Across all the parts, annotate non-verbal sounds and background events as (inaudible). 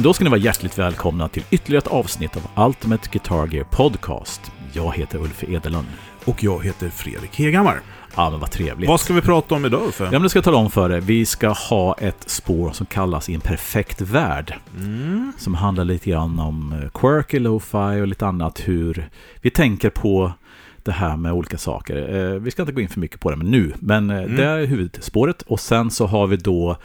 Men då ska ni vara hjärtligt välkomna till ytterligare ett avsnitt av Ultimate Guitar Gear Podcast. Jag heter Ulf Edelund. Och jag heter Fredrik Hegammar. Ja, men vad trevligt. Vad ska vi prata om idag Uffe? Ja, men det ska jag tala om för er. Vi ska ha ett spår som kallas I en perfekt värld. Mm. Som handlar lite grann om eh, quirky, lo-fi och lite annat. Hur vi tänker på det här med olika saker. Eh, vi ska inte gå in för mycket på det men nu, men eh, Mm. det är huvudspåret. Och sen så har vi då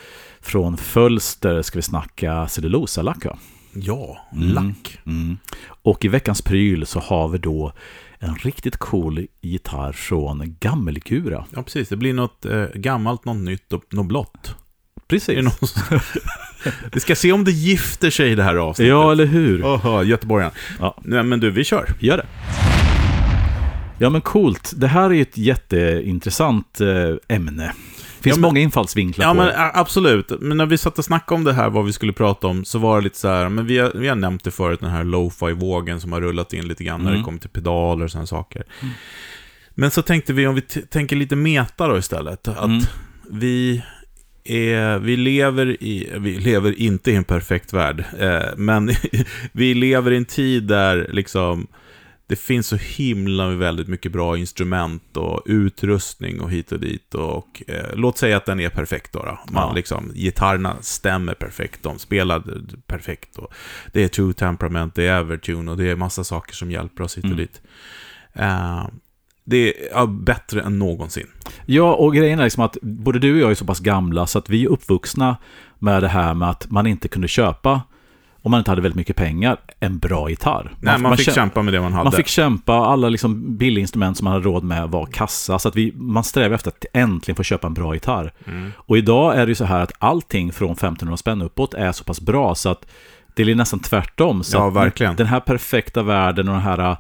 från Fölster ska vi snacka cellulosalacka. Ja, Mm. lack. Mm. Och i veckans pryl så har vi då en riktigt cool gitarr från Gammelkura. Ja, precis. Det blir något eh, gammalt, något nytt och något blått. Precis. Som- (laughs) vi ska se om det gifter sig i det här avsnittet. Ja, eller hur? Oho, Göteborgen. Ja. Nej, men du, vi kör. Gör det. Ja, men coolt. Det här är ett jätteintressant eh, ämne. Finns Ja, men- många infallsvinklar Ja, på men det. absolut. Men när vi satt och snackade om det här, vad vi skulle prata om, så var det lite så här, men vi har, vi har nämnt det förut, den här lo-fi-vågen som har rullat in lite grann när Mm. det kommer till pedaler och sådana saker. Men så tänkte vi, om vi tänker lite meta då istället, att Mm. vi är, vi lever i, vi lever inte i en perfekt värld, eh, men (laughs) vi lever i en tid där liksom det finns så himla väldigt mycket bra instrument och utrustning och hit och dit. Och, eh, låt säga att den är perfekt då. då. Man, Ja. liksom, gitarrerna stämmer perfekt, de spelar perfekt. Och det är true temperament, det är evertune och det är massa saker som hjälper oss hit och Mm. dit. Eh, det är bättre än någonsin. Ja, och grejen är liksom att både du och jag är så pass gamla så att vi är uppvuxna med det här med att man inte kunde köpa, om man inte hade väldigt mycket pengar, en bra gitarr. Nej, man, fick kä- kämpa med det man hade. Man fick kämpa, alla liksom billiginstrument som man hade råd med var kassa. Så att vi, man strävar efter att äntligen få köpa en bra gitarr. Mm. Och idag är det ju så här att allting från 1500 spänn uppåt är så pass bra så att det är nästan tvärtom. Så Ja, verkligen. Den här perfekta världen och den här äh,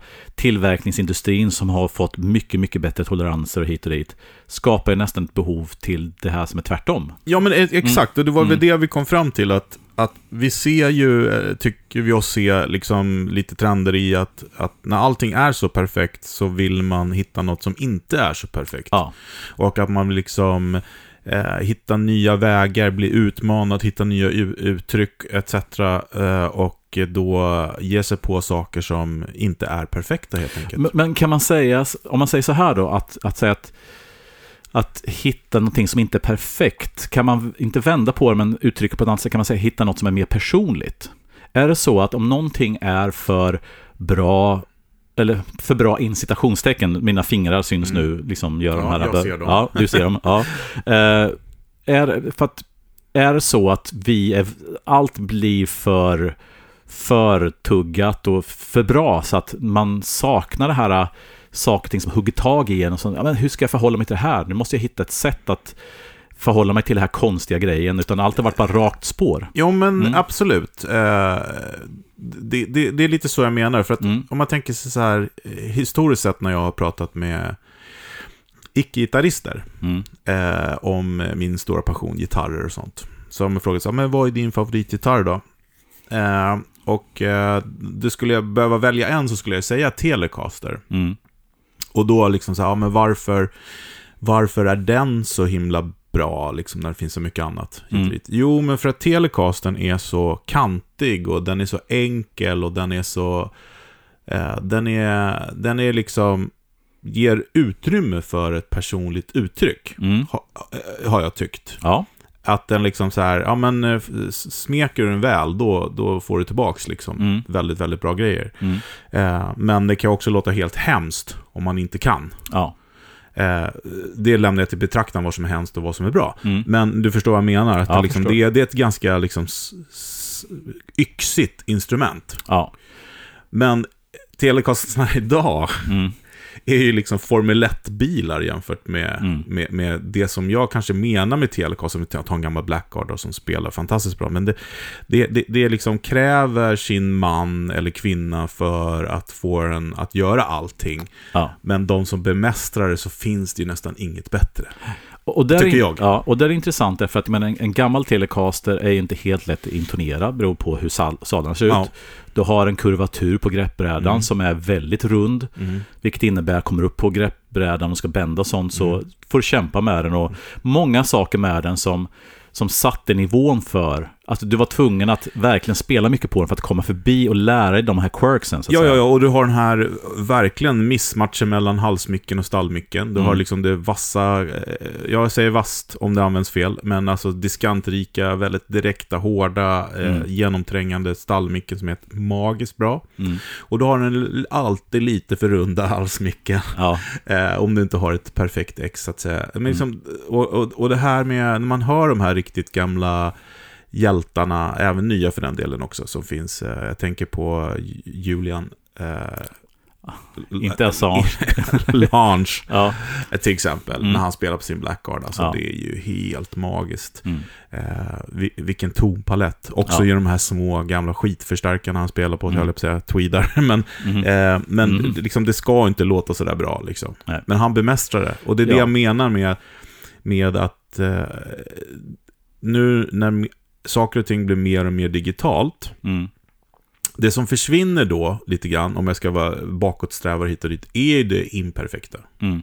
tillverkningsindustrin som har fått mycket, mycket bättre toleranser hit och dit skapar ju nästan ett behov till det här som är tvärtom. Ja, men e- exakt. Och det var väl Mm. det vi kom fram till. Att, att vi ser ju, eh, tycker vi oss se, liksom lite trender i att, att när allting är så perfekt så vill man hitta något som inte är så perfekt. Ja, Och att man liksom eh, hitta nya vägar, bli utmanad, hitta nya uttryck etc. Eh, och då ge sig på saker som inte är perfekta helt enkelt. men, men kan man säga, om man säger så här då, att, att säga att att hitta någonting som inte är perfekt, kan man inte vända på det men uttrycka på ett annat sätt, kan man säga hitta något som är mer personligt? Är det så att om någonting är för bra, eller för bra incitationstecken, mina fingrar syns Mm. nu, liksom gör Ja, de här... jag ser dem. Ja, du ser dem. Ja. Eh, är, för att, är det så att vi är, allt blir för förtuggat och för bra så att man saknar det här saker och ting som hugger tag i en och så, ja, men hur ska jag förhålla mig till det här? Nu måste jag hitta ett sätt att förhålla mig till den här konstiga grejen, utan allt har varit bara rakt spår. Jo, men Mm. absolut. Eh, det, det, det är lite så jag menar. För att Mm. om man tänker sig så här, eh, historiskt sett när jag har pratat med icke-gitarrister Mm. eh, om min stora passion, gitarrer och sånt. Så har man frågat så här, men vad är din favoritgitarr då? Eh, och eh, det skulle jag behöva välja en så skulle jag säga Telecaster. Mm. Och då liksom så här, ja, men varför, varför är den så himla bra, liksom, när det finns så mycket annat? Mm. Jo, men för att Telecastern är så kantig och den är så enkel och den är så... Eh, den är, den är liksom... Ger utrymme för ett personligt uttryck, Mm. ha, eh, har jag tyckt. Ja. Att den liksom så här, ja men eh, smeker du den väl, då, då får du tillbaks liksom Mm. väldigt, väldigt bra grejer. Mm. Eh, men det kan också låta helt hemskt om man inte kan. Ja. Eh, det lämnar jag till betraktaren vad som är hemskt och vad som är bra. Mm. Men du förstår vad jag menar. Att Ja, det, liksom, det, är, det är ett ganska liksom, yxigt instrument. Ja. Men Telecasterna (laughs) idag Mm. Är ju liksom Formel 1-bilar jämfört med, Mm. med, med det som jag kanske menar med Telecaster. Med att ha en gammal Blackguard som spelar fantastiskt bra. Men det, det, det, det liksom kräver sin man eller kvinna för att få den att göra allting. Ja. Men de som bemästrar det så finns det ju nästan inget bättre. Och, där Tycker är, jag. Ja, och det är intressant därför att menar, en, en gammal Telecaster är inte helt lätt att intonera, beror på hur sal, salarna ser ut. Ja. Du har en kurvatur på greppbrädan Mm. som är väldigt rund, Mm. vilket innebär kommer upp på grepp, brädan och ska bända sånt så får du kämpa med den. Och många saker med den som, som satte nivån för Alltså du var tvungen att verkligen spela mycket på den för att komma förbi och lära dig de här quirksen. Så att Ja, säga. ja, och du har den här verkligen missmatchen mellan halsmycken och stallmycken. Du Mm. har liksom det vassa, eh, jag säger vast om det används fel, men alltså diskantrika, väldigt direkta, hårda, eh, Mm. genomträngande stallmicken som är magiskt bra. Mm. Och du har den alltid lite för runda (laughs) halsmicken. Ja, Eh, om du inte har ett perfekt ex, så att säga. Men liksom, Mm. och, och, och det här med, när man hör de här riktigt gamla hjältarna, även nya för den delen också, som finns. Eh, jag tänker på Julian... Eh, inte Assange. (laughs) Lange, Ja, till exempel, Mm. när han spelar på sin Blackguard. Alltså, Ja. Det är ju helt magiskt. mm. Eh, vi- vilken tonpalett. Också Ja. i de här små gamla skitförstärkarna han spelar på, Mm. jag höll på att säga tweedar. (laughs) men Mhm. Eh, men Mm. liksom, det ska inte låta sådär bra. Liksom. Nej. Men han bemästrar det. Och det är det Ja. jag menar med, med att eh, nu när saker och ting blir mer och mer digitalt, Mm. det som försvinner då lite grann, om jag ska vara bakåtsträvare hit och dit, är det imperfekta. Mm.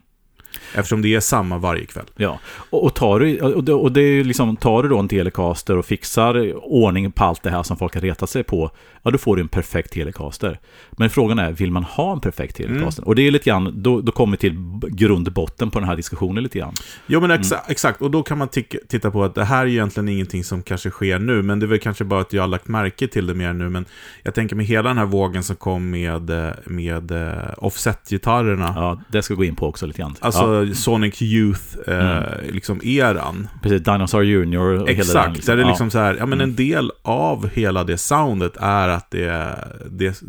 Eftersom det är samma varje kväll. Ja, och, och, tar du, och, det, är liksom, tar du då en telecaster och fixar ordning på allt det här som folk har retat sig på, ja då får du en perfekt telecaster. Men frågan är, vill man ha en perfekt telecaster? Och det är lite grann, då, då kommer vi till grundbotten på den här diskussionen lite grann. Jo men exa Mm. exakt, och då kan man titta på att det här är egentligen ingenting som kanske sker nu, men det är väl kanske bara att jag har lagt märke till det mer nu, men jag tänker med hela den här vågen som kom med, eh, med eh, offset-gitarrerna, Ja, det ska gå in på också lite grann. alltså ja, Sonic Youth, eh, liksom eran. precis, Dinosaur Junior och hela den. Exakt, där det är liksom ja. så här, ja men Mm. en del av hela det soundet är att det, det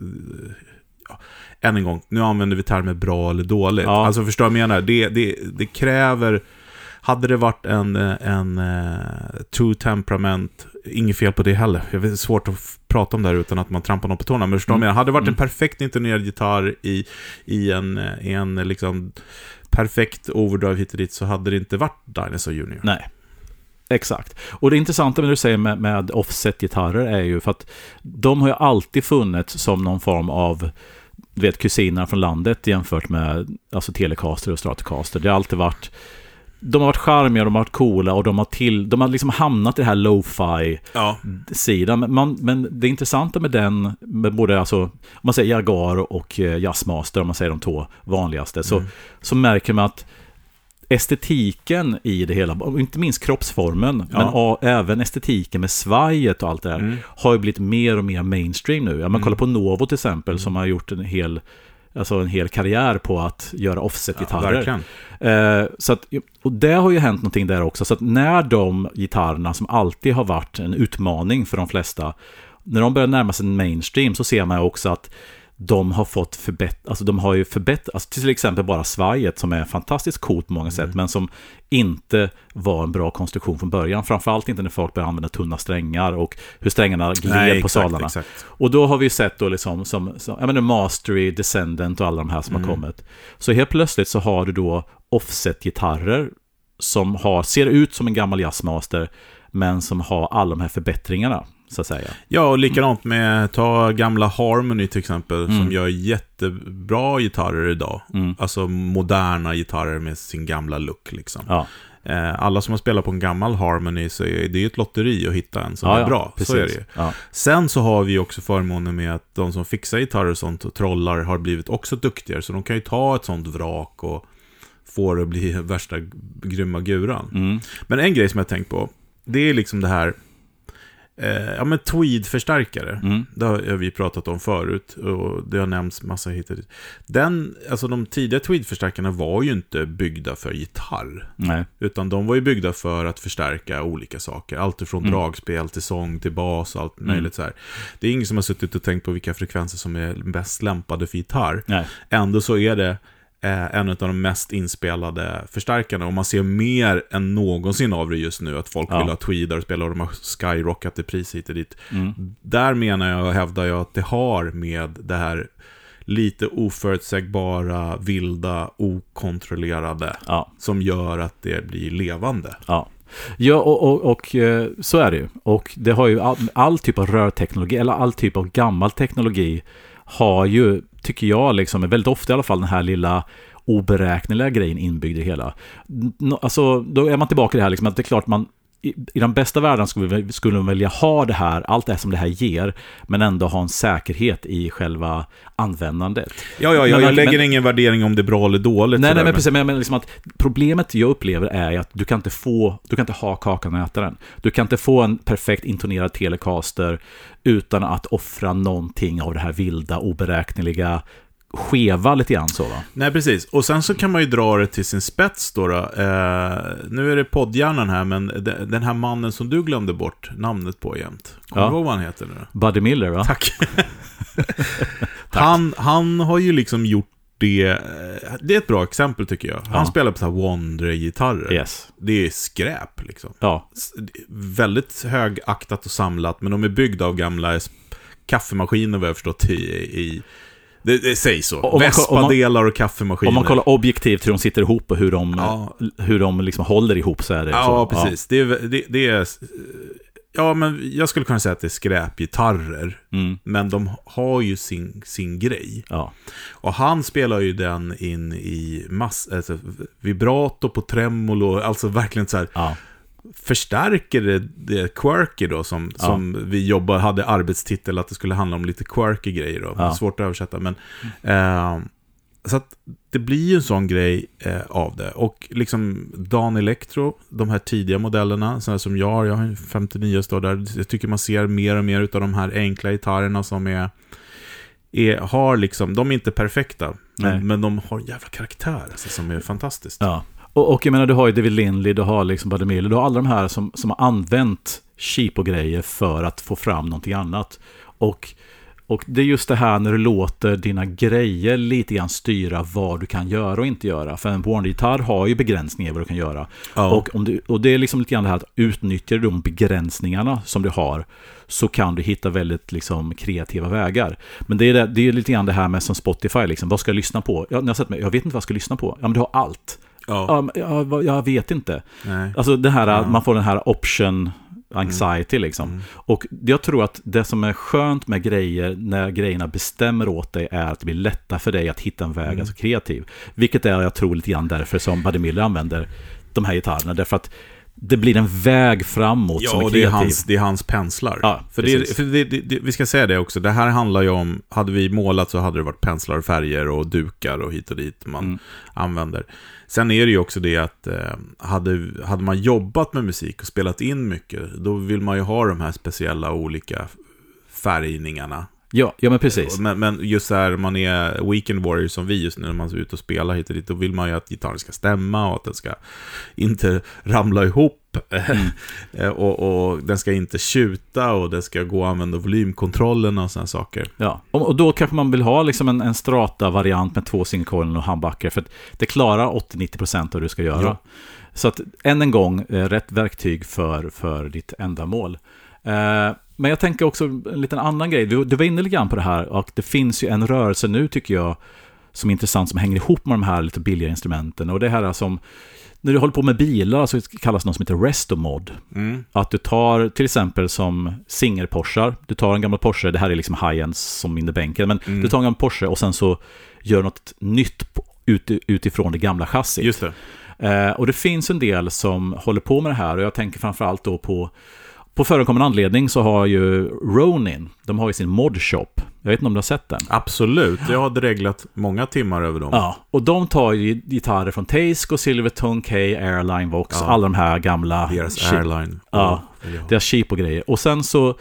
ja, än en gång, nu använder vi termer bra eller dåligt. Ja. Alltså förstår du vad jag menar? Det, det, det kräver, hade det varit en, en uh, true temperament, inget fel på det heller. Jag vet, det är svårt att prata om det här utan att man trampar någon på tårna. Men förstår du vad jag menar? Hade det varit en Mm. perfekt intonerad gitarr i, i en, i en liksom perfekt overdrive hit och dit så hade det inte varit Dinosaur Junior. Nej. Exakt. Och det intressanta med det du säger med, med offset-gitarrer är ju för att de har ju alltid funnits som någon form av du vet, kusiner från landet jämfört med alltså Telecaster och Stratocaster. Det har alltid varit de har varit charmiga, de har varit coola och de har, till, de har liksom hamnat i det här lo-fi Ja. sidan. Men, men det intressanta med den, med både alltså, om man säger Jaguar och eh, Jazzmaster, om man säger de två vanligaste, så, Mm. så märker man att estetiken i det hela, inte minst kroppsformen, Ja. men även estetiken med svajet och allt det där, Mm. har ju blivit mer och mer mainstream nu. Ja, man Mm. kollar på Novo till exempel, som har gjort en hel, alltså en hel karriär på att göra Ja, offset-gitarrer. verkligen. Eh, så att, och det har ju hänt någonting där också. Så att när de gitarrerna som alltid har varit en utmaning för de flesta, när de börjar närma sig mainstream så ser man också att de har fått förbättra, alltså de har ju förbättrat, alltså till exempel bara svajet som är fantastiskt coolt på många sätt, men som inte var en bra konstruktion från början. Framförallt inte när folk började använda tunna strängar och hur strängarna gled på salarna. exakt. Och då har vi sett då liksom, som, som jag menar Mastery, Descendant och alla de här som Mm. har kommit. Så helt plötsligt så har du då offset-gitarrer som har, ser ut som en gammal jazzmaster, men som har alla de här förbättringarna, så att säga. Ja, och likadant med, ta gamla Harmony till exempel, som Mm. gör jättebra gitarrer idag. Mm. Alltså moderna gitarrer med sin gamla look liksom. Ja, Eh, alla som har spelat på en gammal Harmony, så är det ju ett lotteri att hitta en som ja, är ja, bra. Precis. Så är det ju. Ja, Sen så har vi också förmånen med att de som fixar gitarrer och sånt och trollar har blivit också duktigare. Så de kan ju ta ett sånt vrak och få det att bli (laughs) värsta grymma guran. mm. Men en grej som jag tänkt på, det är liksom det här, eh, ja men tweed-förstärkare. Mm. Det har vi pratat om förut och det har nämnts massa hit och dit. Den, alltså de tidiga tweed-förstärkarna var ju inte byggda för gitarr. Nej. Utan de var ju byggda för att förstärka olika saker. Allt ifrån Mm. dragspel till sång till bas och allt Mm. möjligt så här. Det är ingen som har suttit och tänkt på vilka frekvenser som är bäst lämpade för gitarr. Nej. Ändå så är det eh, en av de mest inspelade förstärkarna. Och man ser mer än någonsin av det just nu. Att folk Ja. vill ha tweedar och spela och de har skyrockat i pris hit och dit. Mm. Där menar jag och hävdar jag att det har med det här lite oförutsägbara, vilda, okontrollerade Ja. som gör att det blir levande. Ja. Ja, och, och, och eh, så är det ju. Och det har ju all, all typ av rörteknologi, eller all typ av gammal teknologi, har ju, tycker jag, liksom, väldigt ofta i alla fall, den här lilla oberäkneliga grejen inbyggd i hela. Alltså, då är man tillbaka i det här liksom, att det är klart man i, i den bästa världen skulle, vi, skulle man vilja ha det här, allt det som det här ger, men ändå ha en säkerhet i själva användandet. Ja, ja, ja Men jag lägger men- ingen värdering om det är bra eller dåligt. Nej, nej, men precis. Men, men liksom att problemet jag upplever är att du kan inte få, du kan inte ha kakan och äta den. Du kan inte få en perfekt intonerad telecaster utan att offra någonting av det här vilda, oberäkneliga, skeva lite grann så va? Nej, precis. Och sen så kan man ju dra det till sin spets då. då. Eh, nu är det poddhjärnan här, men de- den här mannen som du glömde bort namnet på jämt. Kommer Ja. du ihåg vad han heter nu? Buddy Miller va? Tack. (laughs) (laughs) han, han har ju liksom gjort det. eh, Det är ett bra exempel tycker jag. Han Ja. spelar på så här Wonder-gitarrer. Yes. Det är skräp liksom. Ja, Väldigt högaktat och samlat, men de är byggda av gamla kaffemaskiner vad jag förstått i... i det, det sägs så. Vespa-delar och kaffemaskiner. om man kollar objektivt hur de sitter ihop och hur de, Ja. hur de liksom håller ihop så är det så. Ja, precis. Det, är, det, det är... Ja, men jag skulle kunna säga att det är skräpgitarrer. Ja. Mm. Men de har ju sin, sin grej. ja. Och han spelar ju den in i mass, alltså, vibrato på tremolo, alltså verkligen så här ja. Förstärker det, det quirky då som, Ja. som vi jobbar, hade arbetstitel att det skulle handla om lite quirky grejer då. Ja. Svårt att översätta men eh, så att det blir ju en sån grej eh, av det. Och liksom Dan Electro, de här tidiga modellerna, sådana som jag har, jag har en 59 står där, jag tycker man ser mer och mer av de här enkla gitarrerna som är, är har liksom, de är inte perfekta, men, men de har en jävla karaktär alltså, som är fantastiskt. Ja. Och, och jag menar, du har ju David Lindley, du har liksom Buddy Miller, du har alla de här som, som har använt cheapo-grejer för att få fram någonting annat. Och, och det är just det här när du låter dina grejer lite grann styra vad du kan göra och inte göra. För en Warner-gitarr har ju begränsningar i vad du kan göra. Ja. Och, om du, och det är liksom lite grann det här att utnyttjar du de begränsningarna som du har så kan du hitta väldigt liksom, kreativa vägar. Men det är, det, det är lite grann det här med som Spotify, liksom, vad ska jag lyssna på? Jag, när jag, sett mig, jag vet inte vad jag ska lyssna på. Ja, men du har allt. Ja. Ja, jag, vet inte. Nej. Alltså det här, Ja. man får den här option anxiety liksom. Mm. Och jag tror att det som är skönt med grejer, när grejerna bestämmer åt dig, är att det blir lättare för dig att hitta en väg, Mm. alltså kreativ. Vilket är, jag tror, lite grann därför som Buddy Miller använder de här gitarrerna. Därför att det blir en väg framåt som Ja, och det är, kreativ. hans, det är hans penslar. Ja, för det, för det, det, vi ska säga det också, det här handlar ju om, hade vi målat så hade det varit penslar, färger och dukar och hit och dit man Mm. använder. Sen är det ju också det att eh, hade, hade man jobbat med musik och spelat in mycket, då vill man ju ha de här speciella olika färgningarna. Ja, ja, men precis. Men, men just här, man är weekend warrior som vi just nu, när man är ute och spelar hit och dit, då vill man ju att gitarren ska stämma och att den ska inte ramla ihop. (laughs) Eh, och, och den ska inte tjuta och den ska gå att använda volymkontrollerna och sådana saker. Ja, och, då kanske man vill ha liksom en, en strata-variant med två singelcoilen och handbackar, för det klarar 80-90% av det du ska göra. Ja. Så att än en gång, eh, rätt verktyg för, för ditt ändamål. Eh, men jag tänker också en liten annan grej. Du, du var inne lite grann på det här och det finns ju en rörelse nu tycker jag som är intressant som hänger ihop med de här lite billiga instrumenten. Och det här är som, när du håller på med bilar så kallas det något som heter restomod. Mm. Att du tar till exempel som Singer-Porschar, du tar en gammal Porsche, det här är liksom high-end som in bänken, men Mm. du tar en gammal Porsche och sen så gör något nytt ut, utifrån det gamla chassit. Just det. Eh, och det finns en del som håller på med det här och jag tänker framförallt då på på förekommande anledning så har ju Ronin, de har ju sin modshop. Jag vet inte om du har sett den? Absolut, jag har dreglat många timmar över dem. Ja, och de tar ju gitarrer från Tasco, Silvertone, K, Airline, Vox, Ja. alla de här gamla... Deras shit- airline. Ja. ha. deras cheap och grejer. Och sen så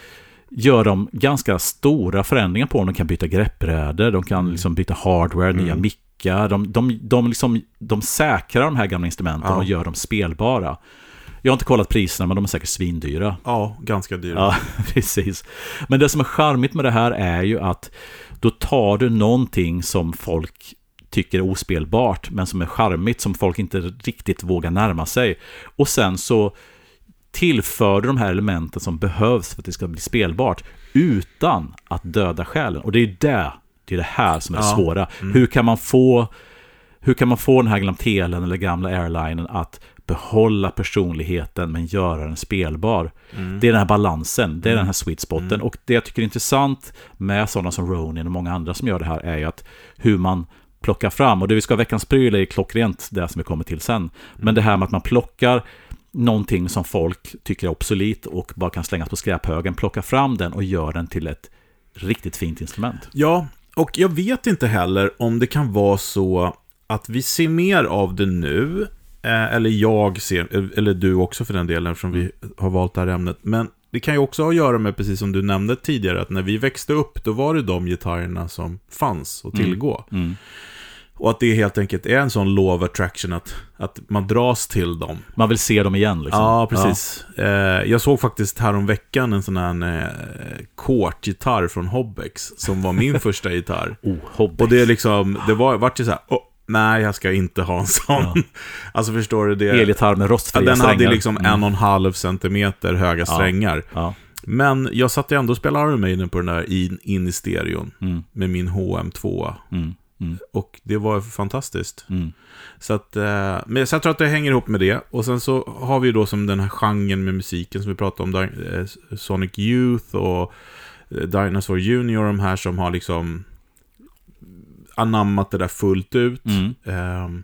gör de ganska stora förändringar på dem. De kan byta greppbrädor, de kan liksom byta hardware, nya Mm. mickar. De, de, de, liksom, de säkrar de här gamla instrumenten Ja. och gör dem spelbara. Jag har inte kollat priserna, men de är säkert svindyra. Ja, ganska dyra. Ja, (laughs) precis. Men det som är charmigt med det här är ju att då tar du någonting som folk tycker är ospelbart, men som är charmigt, som folk inte riktigt vågar närma sig. Och sen så tillför du de här elementen som behövs för att det ska bli spelbart, utan att döda själen. Och det är det, det är det här som är det Ja. svåra. Mm. Hur kan man få hur kan man få den här gamla telen eller gamla airlinen att behålla personligheten men göra den spelbar? Mm. Det är den här balansen, det är Mm. den här sweet spoten. Mm. Och det jag tycker är intressant med sådana som Ronin och många andra som gör det här är ju att hur man plocka fram. Och det vi ska ha veckans pryl är klockrent det som vi kommer till sen. Men det här med att man plockar någonting som folk tycker är obsolet och bara kan slängas på skräphögen, plocka fram den och gör den till ett riktigt fint instrument. Ja, och jag vet inte heller om det kan vara så att vi ser mer av det nu, eller jag ser, eller du också för den delen, eftersom vi har valt det här ämnet. Men det kan ju också ha att göra med, precis som du nämnde tidigare, att när vi växte upp, då var det de gitarrerna som fanns att tillgå. Mm. Och att det helt enkelt är en sån love attraction, att, att man dras till dem. Man vill se dem igen liksom. Ja, precis. Eh, jag såg faktiskt häromveckan en sån här eh, Kort-gitarr från Hobbex, som var min (laughs) första gitarr. Oh, hobby. Och det är liksom, det var, vart ju så här, oh, nej jag ska inte ha en sån. Ja. (laughs) alltså förstår du det? Elgitarr med rostfria den hade strängar. liksom en och en halv centimeter höga strängar. Ja. Men jag satt ändå och spelade Iron Maiden på den där in, in i stereon. Mm. Med min HM2. Mm. Mm. Och det var fantastiskt. Mm. Så att, eh, men så jag tror att det hänger ihop med det. Och sen så har vi ju då som den här genren med musiken som vi pratade om, eh, Sonic Youth och eh, Dinosaur Junior, de här som har liksom anammat det där fullt ut. Mm. Eh,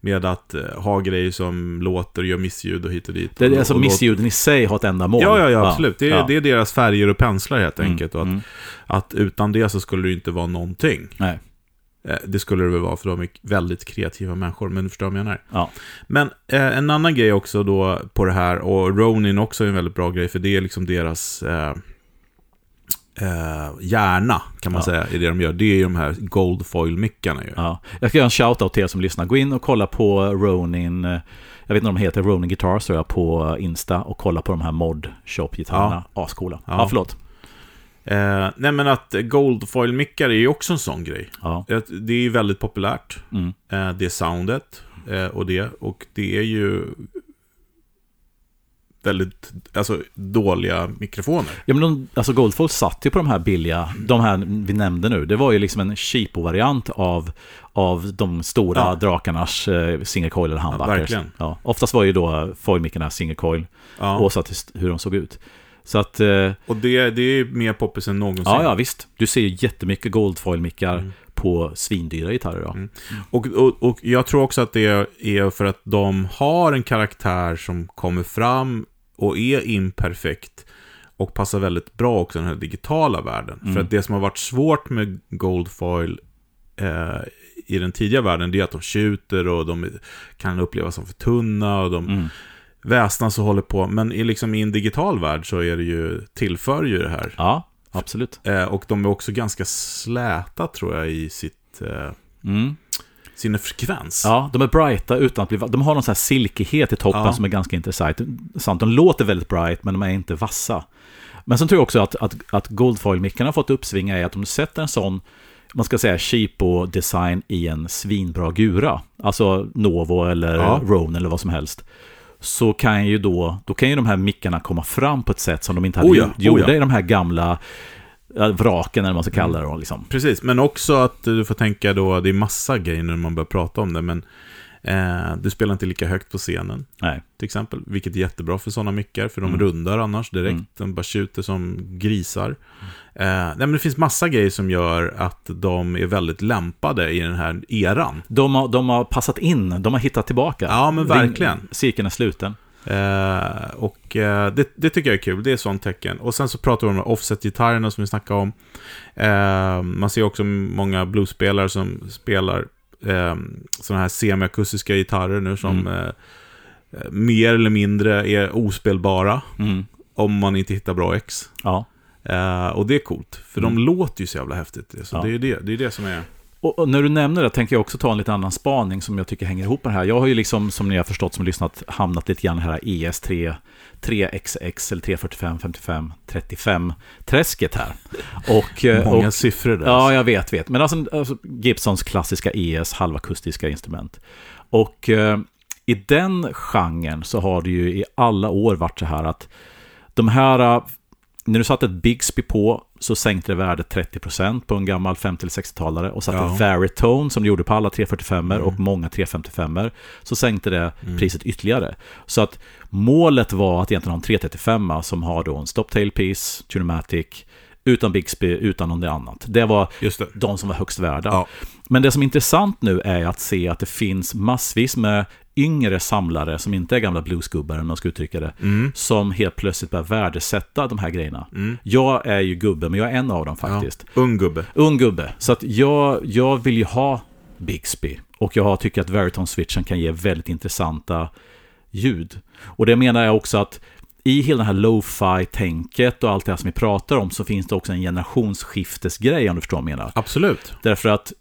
med att eh, ha grejer som låter, gör missljud och hit och dit. Det är och, alltså och missljuden i sig har ett ändamål. Ja, ja, ja, absolut. Det är, ja. det är deras färger och penslar helt Mm, enkelt. Och att, mm. att utan det så skulle det inte vara någonting. Nej. Eh, Det skulle det väl vara, för de är väldigt kreativa människor, men du förstår vad jag menar. Ja. Men eh, en annan grej också då på det här, och Ronin också är en väldigt bra grej, för det är liksom deras eh, eh, hjärna, kan man Ja. säga, i det de gör. Det är ju de här Goldfoil-mickarna. Ja. Jag ska göra en shout-out till er som lyssnar. Gå in och kolla på Ronin, eh, jag vet inte om de heter, Ronin Guitars tror jag, på Insta och kolla på de här mod shop-gitarrerna. Ascoola. Ja. Ja. förlåt. Eh, nej men att Goldfoil-mickar är ju också en sån grej. Ja. Det är ju väldigt populärt. Mm. Eh, det soundet eh, och det. Och det är ju väldigt alltså, dåliga mikrofoner. Ja, men de, alltså Goldfold satt ju på de här billiga, de här vi nämnde nu. Det var ju liksom en cheapo-variant av, av de stora Ja. drakarnas eh, single coil eller handbackers. verkligen. Ja, oftast var ju då foilmickarna single coil, Ja. oavsett hur de såg ut. Så att, eh, Och det, det är mer poppis än någonsin. ja, ja visst. Du ser ju jättemycket goldfoil-mickar Mm. på svindyra gitarrer då. Mm. Och, och, och jag tror också att det är för att de har en karaktär som kommer fram och är imperfekt och passar väldigt bra också i den här digitala världen. Mm. För att det som har varit svårt med Goldfoil eh, i den tidiga världen, det är att de tjuter och de kan upplevas som för tunna och de Mm. väsnas och håller på. Men i, liksom, i en digital värld så är det ju, tillför ju det här. Ja, absolut. Eh, och de är också ganska släta tror jag i sitt, eh, Mm. Sin frekvens. Ja, de är brighta utan att bli De har någon sån här silkighet i toppen Ja. som är ganska intressant. Sant, de låter väldigt bright, men de är inte vassa. Men sen tror jag också att, att, att Goldfoil-mickarna har fått uppsvinga är att om du sätter en sån, man ska säga cheapo-design i en svinbra gura, alltså Novo eller Ja. Rone eller vad som helst, så kan ju då, då kan ju de här mickarna komma fram på ett sätt som de inte hade Oh ja, gjort- oh ja. i de här gamla vraken, eller vad man ska kalla det då. Liksom. Precis, men också att du får tänka då, det är massa grejer när man börjar prata om det, men eh, du spelar inte lika högt på scenen, Nej. till exempel, vilket är jättebra för sådana mickar, för de Mm. rundar annars direkt, Mm. de bara tjuter som grisar. Eh, nej, men det finns massa grejer som gör att de är väldigt lämpade i den här eran. De har, de har passat in, de har hittat tillbaka. Ja, men verkligen. Ring- Cirkeln är sluten. Eh, och eh, det, det tycker jag är kul, det är ett sånt tecken. Och sen så pratar vi om offset-gitarrerna som vi snackade om. Eh, man ser också många bluesspelare som spelar eh, sådana här semiakustiska gitarrer nu som Mm. eh, eh, mer eller mindre är ospelbara Mm. om man inte hittar bra ex. Ja. Och det är coolt, för Mm. de låter ju så jävla häftigt. Så Ja. det är det, det är det som är... Och, när du nämner det tänker jag också ta en lite annan spaning som jag tycker hänger ihop med det här. Jag har ju liksom, som ni har förstått som lyssnat, hamnat lite grann i det här ES3, 3XX eller 345, 55, 35 träsket här. Och, eh, Många och, siffror där. Ja, jag vet, vet. Men alltså, alltså Gibsons klassiska ES, halvakustiska instrument. Och eh, i den genren så har det ju i alla år varit så här att de här, eh, när du satte ett Bixby på så sänkte det värdet 30% på en gammal 50 eller 60-talare och satte Ja. Veritone som du gjorde på alla 345 Mm. och många 355 så sänkte det Mm. priset ytterligare. Så att målet var att egentligen ha en 335 som har då en stop tail piece, tunematic, utan Bixby, utan något annat. Det var Just det. de som var högst värda. Ja. Men det som är intressant nu är att se att det finns massvis med yngre samlare som inte är gamla bluesgubbar, om man ska uttrycka det, Mm. som helt plötsligt börjar värdesätta de här grejerna. Mm. Jag är ju gubbe, men jag är en av dem faktiskt. Ja. Ung gubbe. Ung gubbe. Så att jag, jag vill ju ha Bixby. Och jag tycker att Veritone-switchen kan ge väldigt intressanta ljud. Och det menar jag också att i hela det här lo-fi-tänket och allt det här som vi pratar om så finns det också en generationsskiftesgrej om du förstår vad jag menar. Absolut. Därför att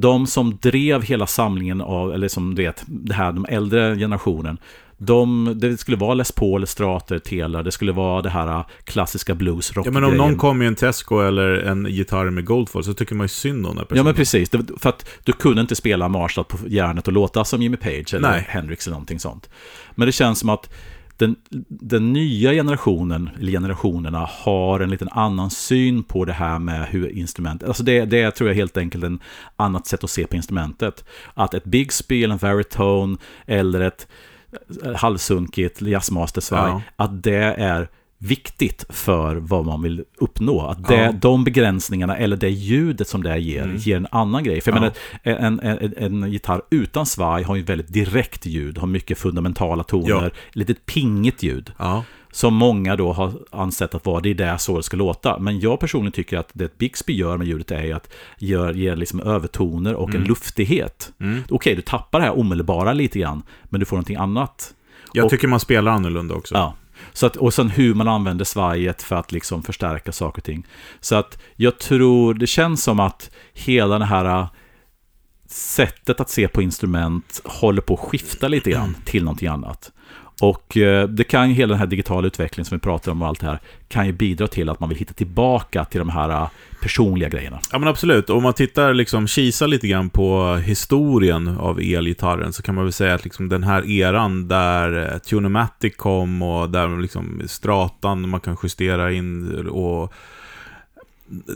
de som drev hela samlingen av, eller som du vet, det här, de äldre generationen, de, det skulle vara Les Paul, Strater, Taylor, det skulle vara det här klassiska blues rock Ja, men om någon kommer med en Tesco eller en gitarr med Goldfall så tycker man ju synd om den personen. Ja men precis, för att du kunde inte spela Marshall på järnet och låta som Jimmy Page eller Nej. Hendrix eller någonting sånt. Men det känns som att den, den nya generationen, eller generationerna, har en liten annan syn på det här med hur instrument... Alltså det, det är, tror jag helt enkelt en annat sätt att se på instrumentet. Att ett Bigsby eller en Veritone eller ett eh, halvsunkigt jazzmastersvaj, Ja. att det är viktigt för vad man vill uppnå. Att det, Ja. de begränsningarna eller det ljudet som det ger, Mm. ger en annan grej. För jag Ja. menar, en, en, en, gitarr utan svaj har ju väldigt direkt ljud, har mycket fundamentala toner, Ja. lite pingigt ljud. Ja. Som många då har ansett att vara, det är där så det ska låta. Men jag personligen tycker att det Bixby gör med ljudet är att gör, ger liksom övertoner och en luftighet. Mm. Okej, du tappar det här omedelbara lite grann, men du får någonting annat. Jag Och- tycker man spelar annorlunda också. Ja. Så att, och sen hur man använder svajet för att liksom förstärka saker och ting. Så att jag tror, det känns som att hela det här äh, sättet att se på instrument håller på att skifta lite grann till någonting annat. Och eh, det kan ju hela den här digitala utvecklingen som vi pratar om och allt det här kan ju bidra till att man vill hitta tillbaka till de här äh, personliga grejerna. Ja men absolut, om man tittar liksom, kisar lite grann på historien av elgitarren så kan man väl säga att liksom den här eran där eh, Tunematic kom och där liksom stratan man kan justera in och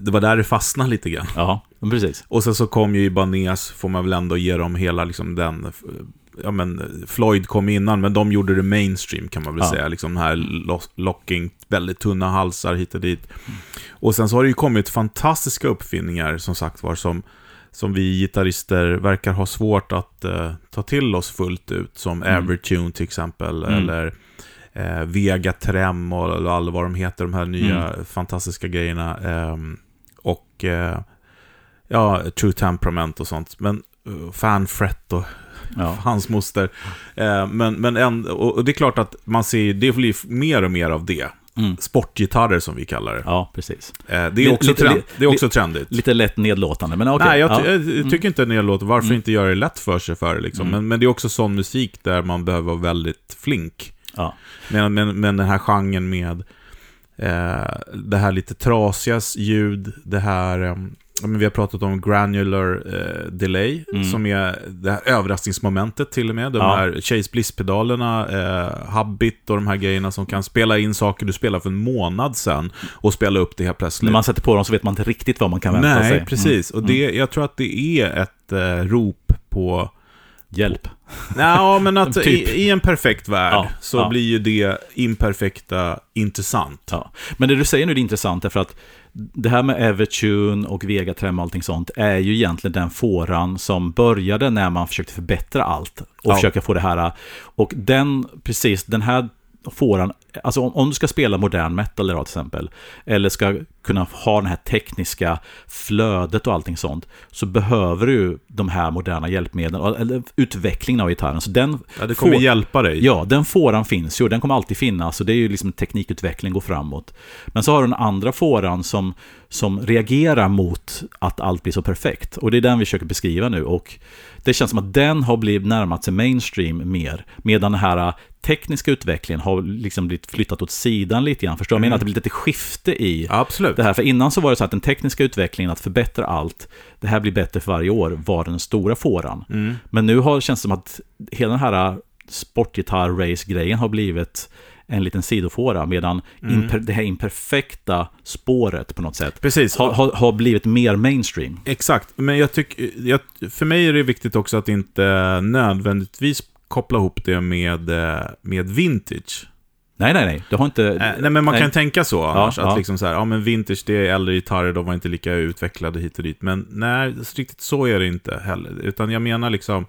det var där det fastnade lite grann. Ja, precis. Och sen så kom ju Ibanez, får man väl ändå ge dem hela liksom den Ja men Floyd kom innan, men de gjorde det mainstream kan man väl Ja. säga. Liksom den här lo- locking, väldigt tunna halsar hit och dit. Och sen så har det ju kommit fantastiska uppfinningar som sagt var som, som vi gitarrister verkar ha svårt att eh, ta till oss fullt ut. Som Mm. Evertune till exempel, Mm. eller eh, Vega Trem och alla vad de heter, de här nya Mm. fantastiska grejerna. Ehm, och eh, ja, True Temperament och sånt. Men uh, Fanfret och Ja. (laughs) hans moster. Eh, men, men en, och det är klart att man ser, det blir mer och mer av det. Mm. Sportgitarrer som vi kallar det. Ja, precis. Eh, det, är Lite- också lite- trend, det är också trendigt. Lite lätt nedlåtande, men okej. Nej, jag, ja. jag tycker inte det låter. Varför Mm. inte göra det lätt för sig för det, liksom. Mm. men, men det är också sån musik där man behöver vara väldigt flink. Ja. Men, men, men den här genren med eh, det här lite trasiga ljud, det här, eh, men vi har pratat om granular eh, delay, Mm. som är det här överraskningsmomentet till och med. De Ja. här Chase Bliss-pedalerna, eh, Habit och de här grejerna som kan spela in saker du spelade för en månad sedan och spela upp det helt plötsligt. När man sätter på dem så vet man inte riktigt vad man kan vänta sig. Nej, precis. Mm. Och det, jag tror att det är ett eh, rop på Hjälp. Ja, men att (laughs) Typ. i, i en perfekt värld Ja, så ja. blir ju det imperfekta intressant. Ja. Men det du säger nu är intressant, därför att det här med Evertune och Vegatrem och allting sånt är ju egentligen den fåran som började när man försökte förbättra allt och Ja. försöka få det här. Och den, precis, den här fåran, alltså om, om du ska spela modern metal idag till exempel, eller ska kunna ha det här tekniska flödet och allting sånt, så behöver du de här moderna hjälpmedlen, eller utvecklingen av gitarren. Så den Ja, det kommer får- hjälpa dig. Ja, den fåran finns ju och den kommer alltid finnas och det är ju liksom teknikutveckling går framåt. Men så har du den andra fåran som, som reagerar mot att allt blir så perfekt. Och det är den vi försöker beskriva nu och det känns som att den har blivit närmat sig mainstream mer. Medan den här äh, tekniska utvecklingen har liksom blivit flyttat åt sidan lite grann. Förstår du? Jag menar att det blir lite skifte i Absolut. det här. För innan så var det så att den tekniska utvecklingen, att förbättra allt, det här blir bättre för varje år, var den stora fåran. Mm. Men nu har, känns det som att hela den här sportgitarr-race-grejen har blivit en liten sidofåra, medan Mm. imper, det här imperfekta spåret på något sätt Precis. har, har, har blivit mer mainstream. Exakt. Men jag tycker, för mig är det viktigt också att inte nödvändigtvis koppla ihop det med, eh, med vintage. Nej, nej, nej. Du har inte... Eh, nej, men man nej. kan tänka så annars. Ja, att ja. liksom så här, ja men vintage, det är äldre gitarrer, de var inte lika utvecklade hit och dit. Men nej, riktigt så är det inte heller. Utan jag menar liksom,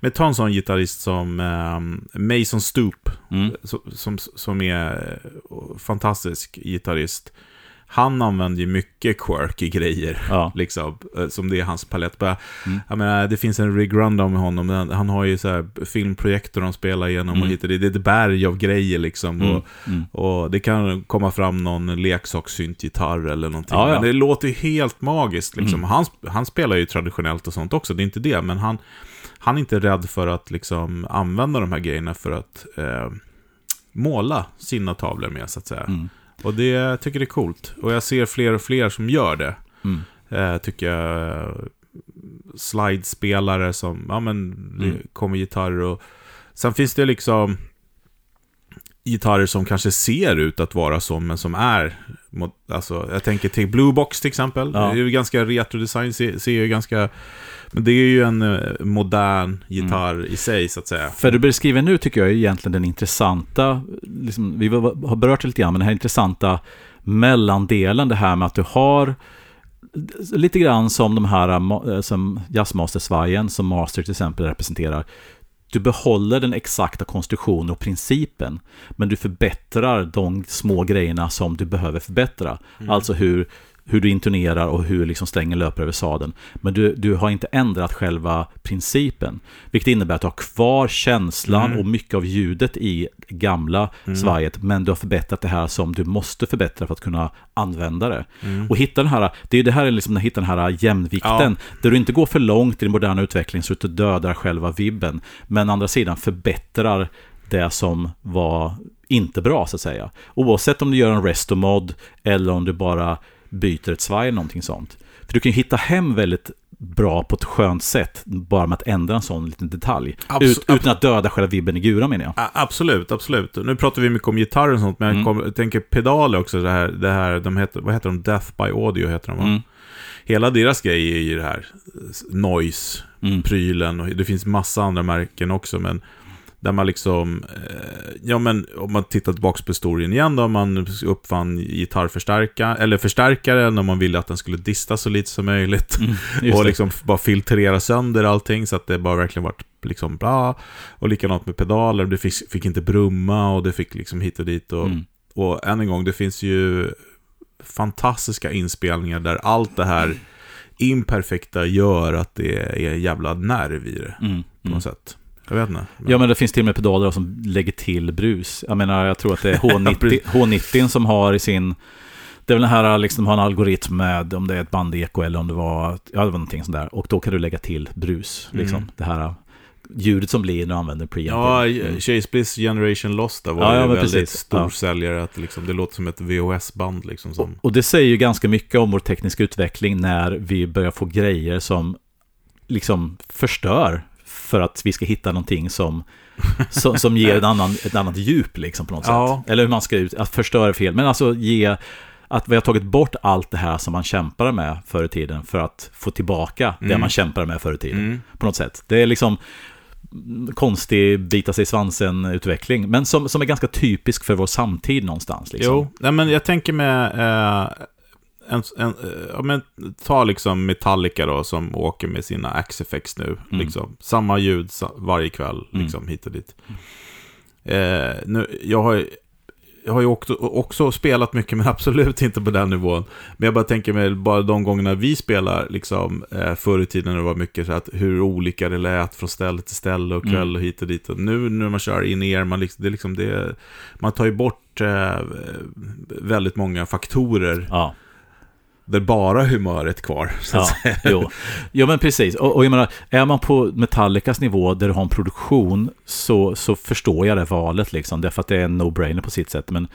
med ta en sån gitarrist som ehm, Mason Stoop, Mm. som, som, som är eh, fantastisk gitarrist. Han använder ju mycket quirky grejer, Ja. (laughs) liksom, eh, som det är hans palett. Bara, Mm. Jag menar, det finns en Rig Rundown med honom, han, har ju så här filmprojektor de spelar igenom Mm. och hit och dit. Det är ett berg av grejer liksom. Mm. Och, Mm. och det kan komma fram någon leksakssyntgitarr eller någonting. Ja, ja. Men det låter ju helt magiskt. Liksom. Mm. Han, han spelar ju traditionellt och sånt också, det är inte det. Men han, han är inte rädd för att liksom, använda de här grejerna för att eh, måla sina tavlor med, så att säga. Och det jag tycker det är coolt. Och jag ser fler och fler som gör det. Mm. Eh, tycker jag. Slidespelare som, ja men, Mm. kommer gitarrer och... Sen finns det liksom gitarrer som kanske ser ut att vara så, men som är... Alltså, jag tänker till Blue Box till exempel. Ja. Det är ju ganska retro-design, ser, ser ju ganska... Men det är ju en eh, modern gitarr Mm. i sig, så att säga. För du beskriver nu tycker jag är egentligen den intressanta, liksom, vi har berört det lite grann, men den här intressanta mellandelen, det här med att du har lite grann som de här ma- eh, som jazzmastersvajen som Master till exempel representerar. Du behåller den exakta konstruktionen och principen, men du förbättrar de små grejerna som du behöver förbättra. Alltså hur, hur du intonerar och hur liksom strängen löper över sadeln. Men du, du har inte ändrat själva principen. Vilket innebär att du har kvar känslan Mm. och mycket av ljudet i gamla svajet. Men du har förbättrat det här som du måste förbättra för att kunna använda det. Mm. Och hitta den här, det är det här, liksom, att hitta den här jämvikten. Där du inte går för långt i den moderna utvecklingen så att du dödar själva vibben. Men andra sidan förbättrar det som var inte bra så att säga. Oavsett om du gör en restomod eller om du bara byter ett svaj eller någonting sånt. För du kan ju hitta hem väldigt bra på ett skönt sätt bara med att ändra en sån liten detalj. Abs- Ut, utan att döda själva vibben i guran menar jag. Absolut, absolut. Nu pratar vi mycket om gitarr och sånt, men Mm. jag, kom, jag tänker pedaler också. Det här, det här, de heter, vad heter de? Death by Audio heter de va? Mm. Hela deras grej är ju det här noise-prylen. Mm. Och det finns massa andra märken också, men där man liksom, eh, ja men om man tittar tillbaka på historien igen då, man uppfann gitarrförstärkare, eller förstärkare när man ville att den skulle dista så lite som möjligt. Mm, (laughs) och liksom bara filtrera sönder allting så att det bara verkligen vart liksom bra. Och likadant med pedaler, det fick, fick inte brumma och det fick liksom hit och dit. Och, Mm. och än en gång, det finns ju fantastiska inspelningar där allt det här imperfekta gör att det är jävla nerv i det Mm, på mm. något sätt. Jag vet inte. Ja, men det finns till och med pedaler som lägger till brus. Jag menar, jag tror att det är (laughs) H90, precis. H90 som har i sin... Det är väl den här, liksom, har en algoritm med om det är ett bandeko eller om det var, ja, det var någonting sånt där. Och då kan du lägga till brus, liksom. Mm. Det här ljudet som blir när du använder preamp. Ja, Mm. Chase Bliss Generation Lost där var Ja, ja, men väldigt precis. stor Ja. säljare. Att liksom, det låter som ett VHS-band liksom. Som, Och det säger ju ganska mycket om vår tekniska utveckling när vi börjar få grejer som liksom förstör för att vi ska hitta någonting som, som, som ger en annan, ett annat djup liksom på något Ja. sätt. Eller hur man ska ut, att förstöra fel, men alltså ge att vi har tagit bort allt det här som man kämpade med förr i tiden för att få tillbaka det Mm. man kämpade med förr i tiden. Mm. På något sätt. Det är liksom konstig bita sig i svansen-utveckling, men som, som är ganska typisk för vår samtid någonstans. Liksom. Jo, nej, men jag tänker med... Eh, en, en, eh, ja, men, ta liksom Metallica då, som åker med sina Axe-effects nu. Mm. Liksom. Samma ljud varje kväll, Mm. liksom, hit och dit. Eh, nu, jag har, jag har ju också, också spelat mycket, (laughs) men absolut inte på den nivån. Men jag bara tänker mig, bara de gångerna vi spelar, liksom, eh, förr i tiden när det var mycket så att hur olika det lät från ställe till ställe och kväll Mm. och hit och dit. Och nu när man kör in er, man, liksom, det är liksom det, man tar ju bort eh, väldigt många faktorer Ja. Där bara humöret kvar. Så att Ja, säga. jo. jo, men precis. Och, och jag menar, är man på Metallicas nivå där du har en produktion så, så förstår jag det valet liksom. Därför att det är en no-brainer på sitt sätt. Men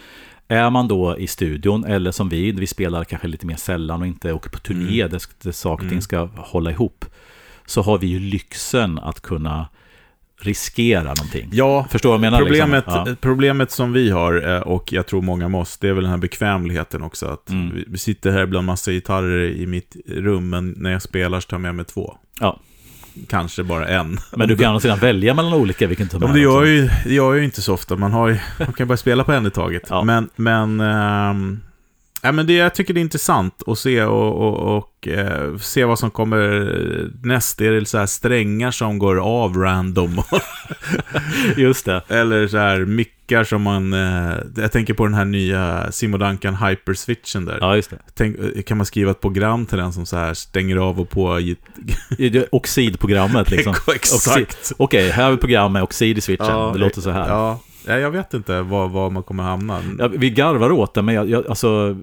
är man då i studion eller som vi, vi spelar kanske lite mer sällan och inte åker på turné Mm. där, där saker och ting Mm. ska hålla ihop. Så har vi ju lyxen att kunna riskera någonting. Ja, Förstår vad jag menar? Problemet, Liksom? Ja. problemet som vi har, eh, och jag tror många med oss, det är väl den här bekvämligheten också. Att Mm. vi, sitter här bland massa gitarrer i mitt rum, men när jag spelar så tar jag med mig två. Ja. kanske bara en. Men du kan å sedan välja mellan olika vilken tum Ja, men det gör, ju, det gör ju inte så ofta. Man, har ju, man kan ju bara spela på en i taget. Ja. Men, men, ehm, ja, men det, jag tycker det är intressant att se och, och, och eh, se vad som kommer näst. Är det så här strängar som går av random? (laughs) Just det. Eller så här mickar som man... Eh, jag tänker på den här nya Simo Duncan Hyperswitchen där. Ja, just det. Tänk, eh, kan man skriva ett program till den som så här stänger av och på? Oxidprogrammet liksom. (laughs) Exakt. Okej, här har vi program med oxid i switchen. det låter så här. Ja, ja, jag vet inte var, var man kommer hamna. Ja, vi garvar åt det, men jag, jag, alltså,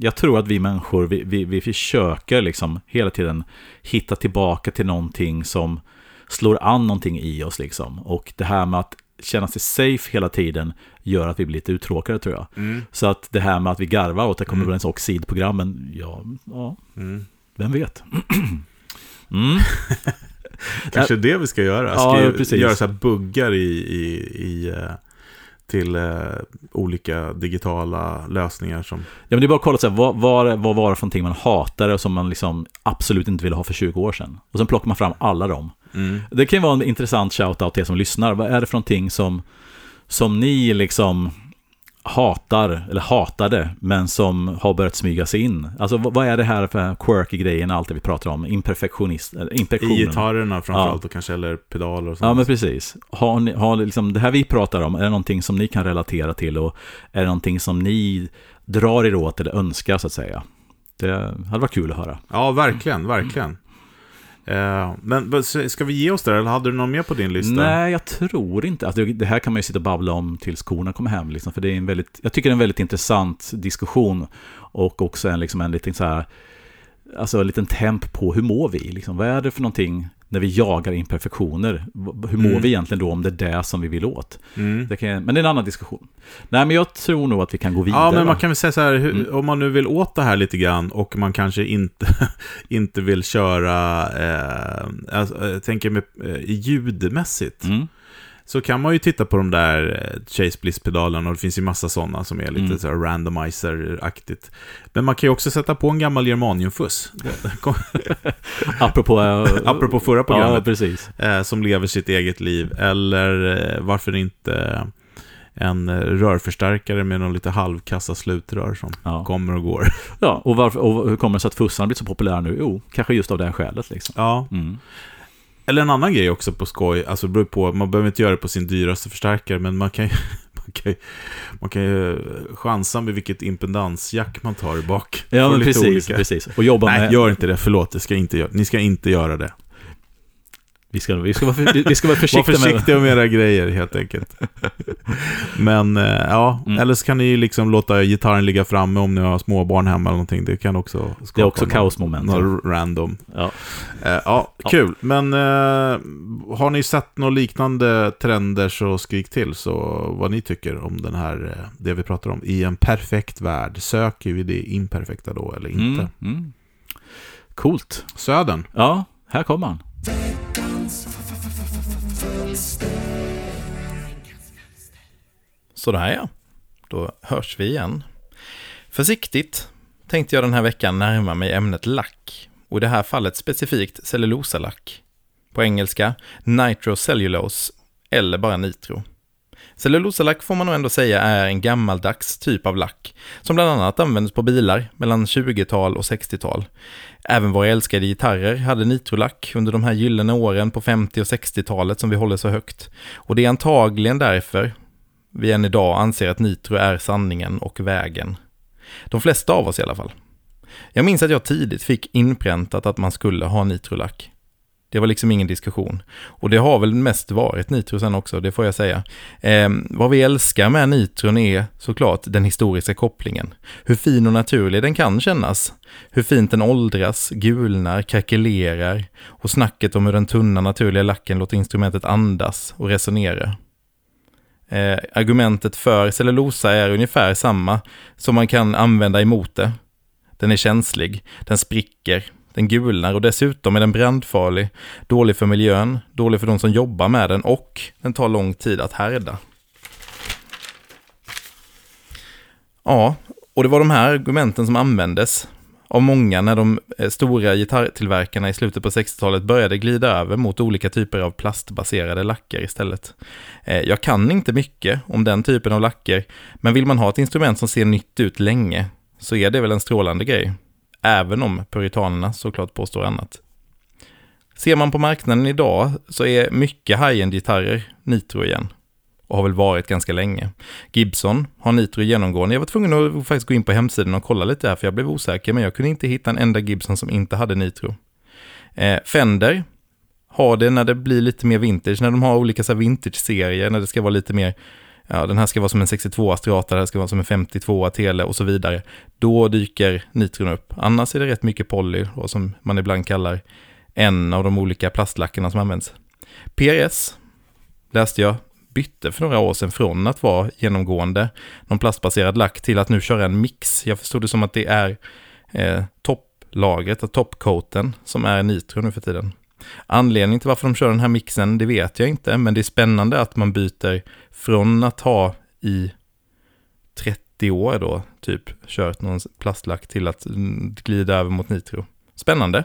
jag tror att vi människor, vi, vi, vi försöker liksom hela tiden hitta tillbaka till någonting som slår an någonting i oss. Liksom. Och det här med att känna sig safe hela tiden gör att vi blir lite uttråkade tror jag. Mm. Så att det här med att vi garvar åt det kommer Mm. oxidprogrammen, ja, ja, Mm. vem vet. (clears throat) Mm. Kanske det vi ska göra. Ja, Ska precis. göra så här buggar i, i, i, eh, till eh, olika digitala lösningar som... Ja, men det är bara att kolla så här, vad, vad, vad var det för någonting man hatade och som man liksom absolut inte ville ha för 20 år sedan. Och sen plockar man fram alla dem. Mm. Det kan ju vara en intressant shout-out till er som lyssnar. Vad är det för någonting som, som ni liksom hatar, eller hatade, men som har börjat smyga sig in? Alltså vad, är det här för quirky grejen, allt det vi pratar om? Imperfektionist, eller I gitarrerna framförallt och kanske eller pedaler och sånt. Ja, men precis. Har, ni, har liksom, det här vi pratar om, är det någonting som ni kan relatera till och är det någonting som ni drar er åt eller önskar så att säga? Det hade varit kul att höra. Ja, verkligen, verkligen. Eh, men ska vi ge oss där, eller hade du någon mer på din lista? Nej, jag tror inte. Alltså, det- det här kan man ju sitta och babbla om tills korna kommer hem. Liksom, för det är en väldigt, jag tycker det är en väldigt intressant diskussion. Och också en, liksom, en liten så här, alltså en liten temp på hur mår vi? Liksom, vad är det för någonting när vi jagar imperfektioner? Hur mår Mm. vi egentligen då om det är det som vi vill åt? Mm. Det kan, men det är en annan diskussion. Nej, men jag tror nog att vi kan gå vidare. Ja, men man kan väl säga så här, hur, Mm. om man nu vill åt det här lite grann och man kanske inte, (laughs) inte vill köra, eh, alltså, jag tänker med eh, ljudmässigt, Mm. Så kan man ju titta på de där eh, Chase Bliss-pedalerna och det finns ju massa sådana som är lite Mm. så randomizer-aktigt. Men man kan ju också sätta på en gammal germaniumfuss, (laughs) Apropå... eh, apropå förra Ja, programmet, precis. eh, som lever sitt eget liv, eller varför inte en rörförstärkare med någon lite halvkassa slutrör som Ja. kommer och går. ja, och, varför, och hur kommer det sig att fussarna blivit så populära nu? Jo, kanske just av det här skälet. Liksom. Ja, Mm. Eller en annan grej också på skoj, alltså det beror på, man behöver inte göra det på sin dyraste förstärkare, men man kan ju, (laughs) man kan ju, man kan ju chansa med vilket impedansjack man tar bak. Ja, men precis, olika- precis. Och jobba Nej, med... gör inte det, förlåt, det ska inte, ni ska inte göra det. Vi ska, vi ska, vara, för, vi ska vara (laughs) Var försiktiga med... försiktiga med era grejer helt enkelt. (laughs) Men eh, ja, Mm. eller så kan ni liksom låta gitarren ligga framme om ni har småbarn hemma eller någonting. Det kan också skapa Det är också någon- kaosmoment. Något random. Ja. Eh, ja, Ja. kul. Men eh, har ni sett några liknande trender så skrik till så vad ni tycker om den här, det vi pratar om. I en perfekt värld, söker vi det imperfekta då eller inte? Mm, mm. Coolt. Södern. Ja, här kommer han. Sådär ja. Då hörs vi igen. Försiktigt tänkte jag den här veckan närma mig ämnet lack. Och i det här fallet specifikt cellulosalack. På engelska nitrocellulose eller bara nitro. Cellulosalack får man nog ändå säga är en gammaldags typ av lack som bland annat användes på bilar mellan 20-tal och 60-tal. Även våra älskade gitarrer hade nitrolack under de här gyllene åren på 50 och 60-talet som vi håller så högt. Och det är antagligen därför vi än idag anser att nitro är sanningen och vägen. De flesta av oss i alla fall. Jag minns att jag tidigt fick inpräntat att man skulle ha nitrolack. Det var liksom ingen diskussion. Och det har väl mest varit nitro sen också, det får jag säga. Eh, vad vi älskar med nitron är såklart den historiska kopplingen. Hur fin och naturlig den kan kännas. Hur fint den åldras, gulnar, krackelerar och snacket om hur den tunna naturliga lacken låter instrumentet andas och resonera. Eh, argumentet för cellulosa är ungefär samma som man kan använda emot det. Den är känslig, den spricker, den gulnar och dessutom är den brandfarlig, dålig för miljön, dålig för de som jobbar med den och den tar lång tid att härda. Ja, och det var de här argumenten som användes. av många när de eh, stora gitarrtillverkarna i slutet på 60-talet började glida över mot olika typer av plastbaserade lacker istället. Eh, jag kan inte mycket om den typen av lacker, men vill man ha ett instrument som ser nytt ut länge så är det väl en strålande grej. Även om puritanerna såklart påstår annat. Ser man på marknaden idag så är mycket high-end-gitarrer nitro igen och har väl varit ganska länge. Gibson har Nitro genomgående. Jag var tvungen att faktiskt gå in på hemsidan och kolla lite här för jag blev osäker men jag kunde inte hitta en enda Gibson som inte hade Nitro. Eh, Fender har det när det blir lite mer vintage, när de har olika vintage-serier, när det ska vara lite mer ja, den här ska vara som en 62 Strata, den här ska vara som en 52 Tele och så vidare. Då dyker nitron upp. Annars är det rätt mycket poly, och som man ibland kallar en av de olika plastlackerna som används. PRS läste jag bytte för några år sedan från att vara genomgående någon plastbaserad lack till att nu köra en mix. Jag förstod det som att det är eh, topplagret, toppcoaten, som är nitro nu för tiden. Anledningen till varför de kör den här mixen, det vet jag inte, men det är spännande att man byter från att ha i 30 år då, typ, kört någon plastlack till att glida över mot nitro. Spännande.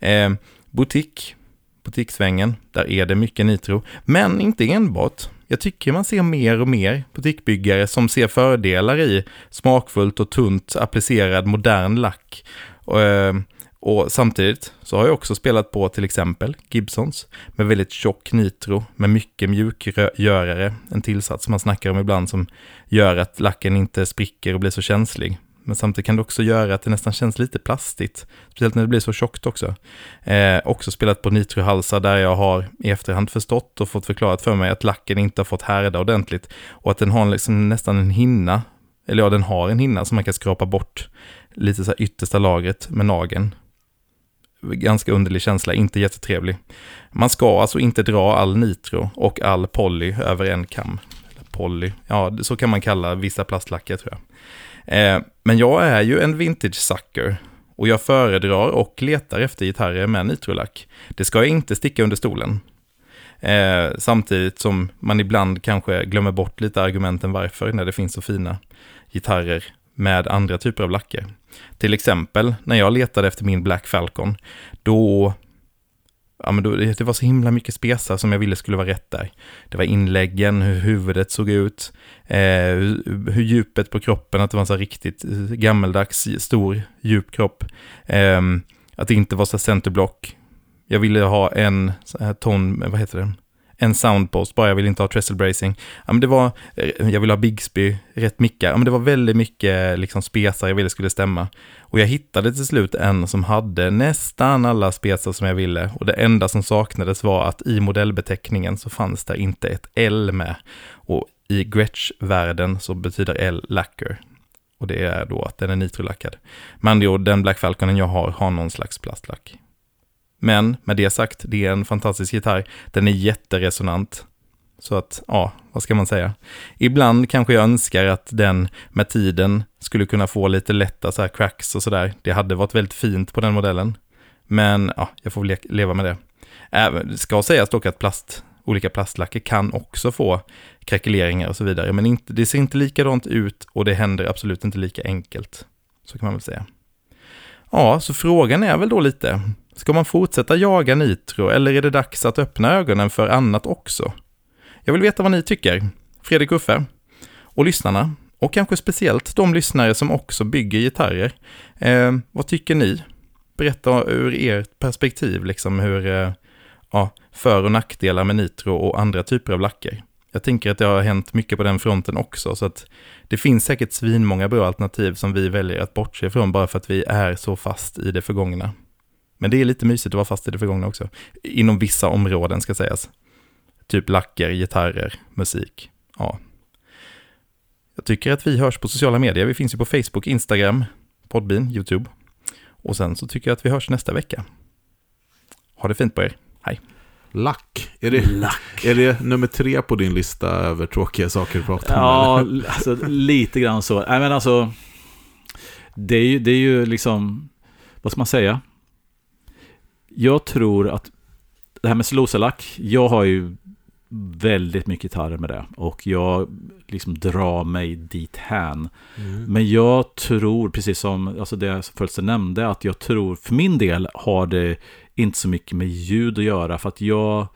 Eh, butik butiksvängen, Där är det mycket nitro, men inte enbart. Jag tycker man ser mer och mer butikbyggare som ser fördelar i smakfullt och tunt applicerad modern lack. Eh, och samtidigt så har jag också spelat på till exempel Gibsons med väldigt tjock nitro med mycket mjukgörare, en tillsats som man snackar om ibland som gör att lacken inte spricker och blir så känslig. Men samtidigt kan det också göra att det nästan känns lite plastigt. Speciellt när det blir så tjockt också. Eh, också spelat på nitrohalsar där jag har i efterhand förstått och fått förklarat för mig att lacken inte har fått härda ordentligt. Och att den har liksom nästan en hinna, eller ja, den har en hinna som man kan skrapa bort lite så här yttersta lagret med nageln. Ganska underlig känsla, inte jättetrevlig. Man ska alltså inte dra all nitro och all poly över en kam. Poly, ja, så kan man kalla vissa plastlacker tror jag. Eh, men jag är ju en vintage sucker och jag föredrar och letar efter gitarrer med nitrolack. Det ska jag inte sticka under stolen. Eh, samtidigt som man ibland kanske glömmer bort lite argumenten varför när det finns så fina gitarrer med andra typer av lacker. Till exempel när jag letade efter min Black Falcon, då ja, men då, det var så himla mycket spesar som jag ville skulle vara rätt där. Det var inläggen, hur huvudet såg ut, eh, hur, hur, djupet på kroppen, att det var en så riktigt gammeldags, stor, djup kropp. Eh, att det inte var så centerblock. Jag ville ha en ton, vad heter det? En soundpost bara, jag vill inte ha trestle bracing. Ja, men det var, eh, jag vill ha Bigsby, rätt mickar. Ja, men det var väldigt mycket liksom, spesar jag ville skulle stämma. Och jag hittade till slut en som hade nästan alla spesar som jag ville. Och det enda som saknades var att i modellbeteckningen så fanns det inte ett L med. Och i Gretsch-världen så betyder L lacquer. Och det är då att den är nitrolackad. Men andra den Black Falconen jag har, har någon slags plastlack. Men med det sagt, det är en fantastisk gitarr. Den är jätteresonant. Så att, ja, vad ska man säga? Ibland kanske jag önskar att den med tiden skulle kunna få lite lätta så här cracks och sådär. Det hade varit väldigt fint på den modellen. Men ja, jag får väl leva med det. Även, det ska sägas dock att plast, olika plastlacker kan också få krackeleringar och så vidare. Men inte, det ser inte likadant ut och det händer absolut inte lika enkelt. Så kan man väl säga. Ja, så frågan är väl då lite, Ska man fortsätta jaga Nitro eller är det dags att öppna ögonen för annat också? Jag vill veta vad ni tycker. Fredrik Uffe och lyssnarna och kanske speciellt de lyssnare som också bygger gitarrer. Eh, vad tycker ni? Berätta ur ert perspektiv, liksom hur, eh, ja, för och nackdelar med Nitro och andra typer av lacker. Jag tänker att det har hänt mycket på den fronten också, så att det finns säkert svinmånga bra alternativ som vi väljer att bortse ifrån bara för att vi är så fast i det förgångna. Men det är lite mysigt att vara fast i det förgångna också. Inom vissa områden ska sägas. Typ lacker, gitarrer, musik. Ja. Jag tycker att vi hörs på sociala medier. Vi finns ju på Facebook, Instagram, Podbean, YouTube. Och sen så tycker jag att vi hörs nästa vecka. Ha det fint på er. Hej. Lack. Är det, Lack. är det nummer tre på din lista över tråkiga saker att prata om? Ja, alltså, lite grann så. Nej, men alltså, det är ju, det är ju liksom, vad ska man säga? Jag tror att det här med cellulosalack, jag har ju väldigt mycket gitarrer med det. Och jag liksom drar mig dit hän. Mm. Men jag tror, precis som alltså det Fölster nämnde, att jag tror för min del har det inte så mycket med ljud att göra. För att jag,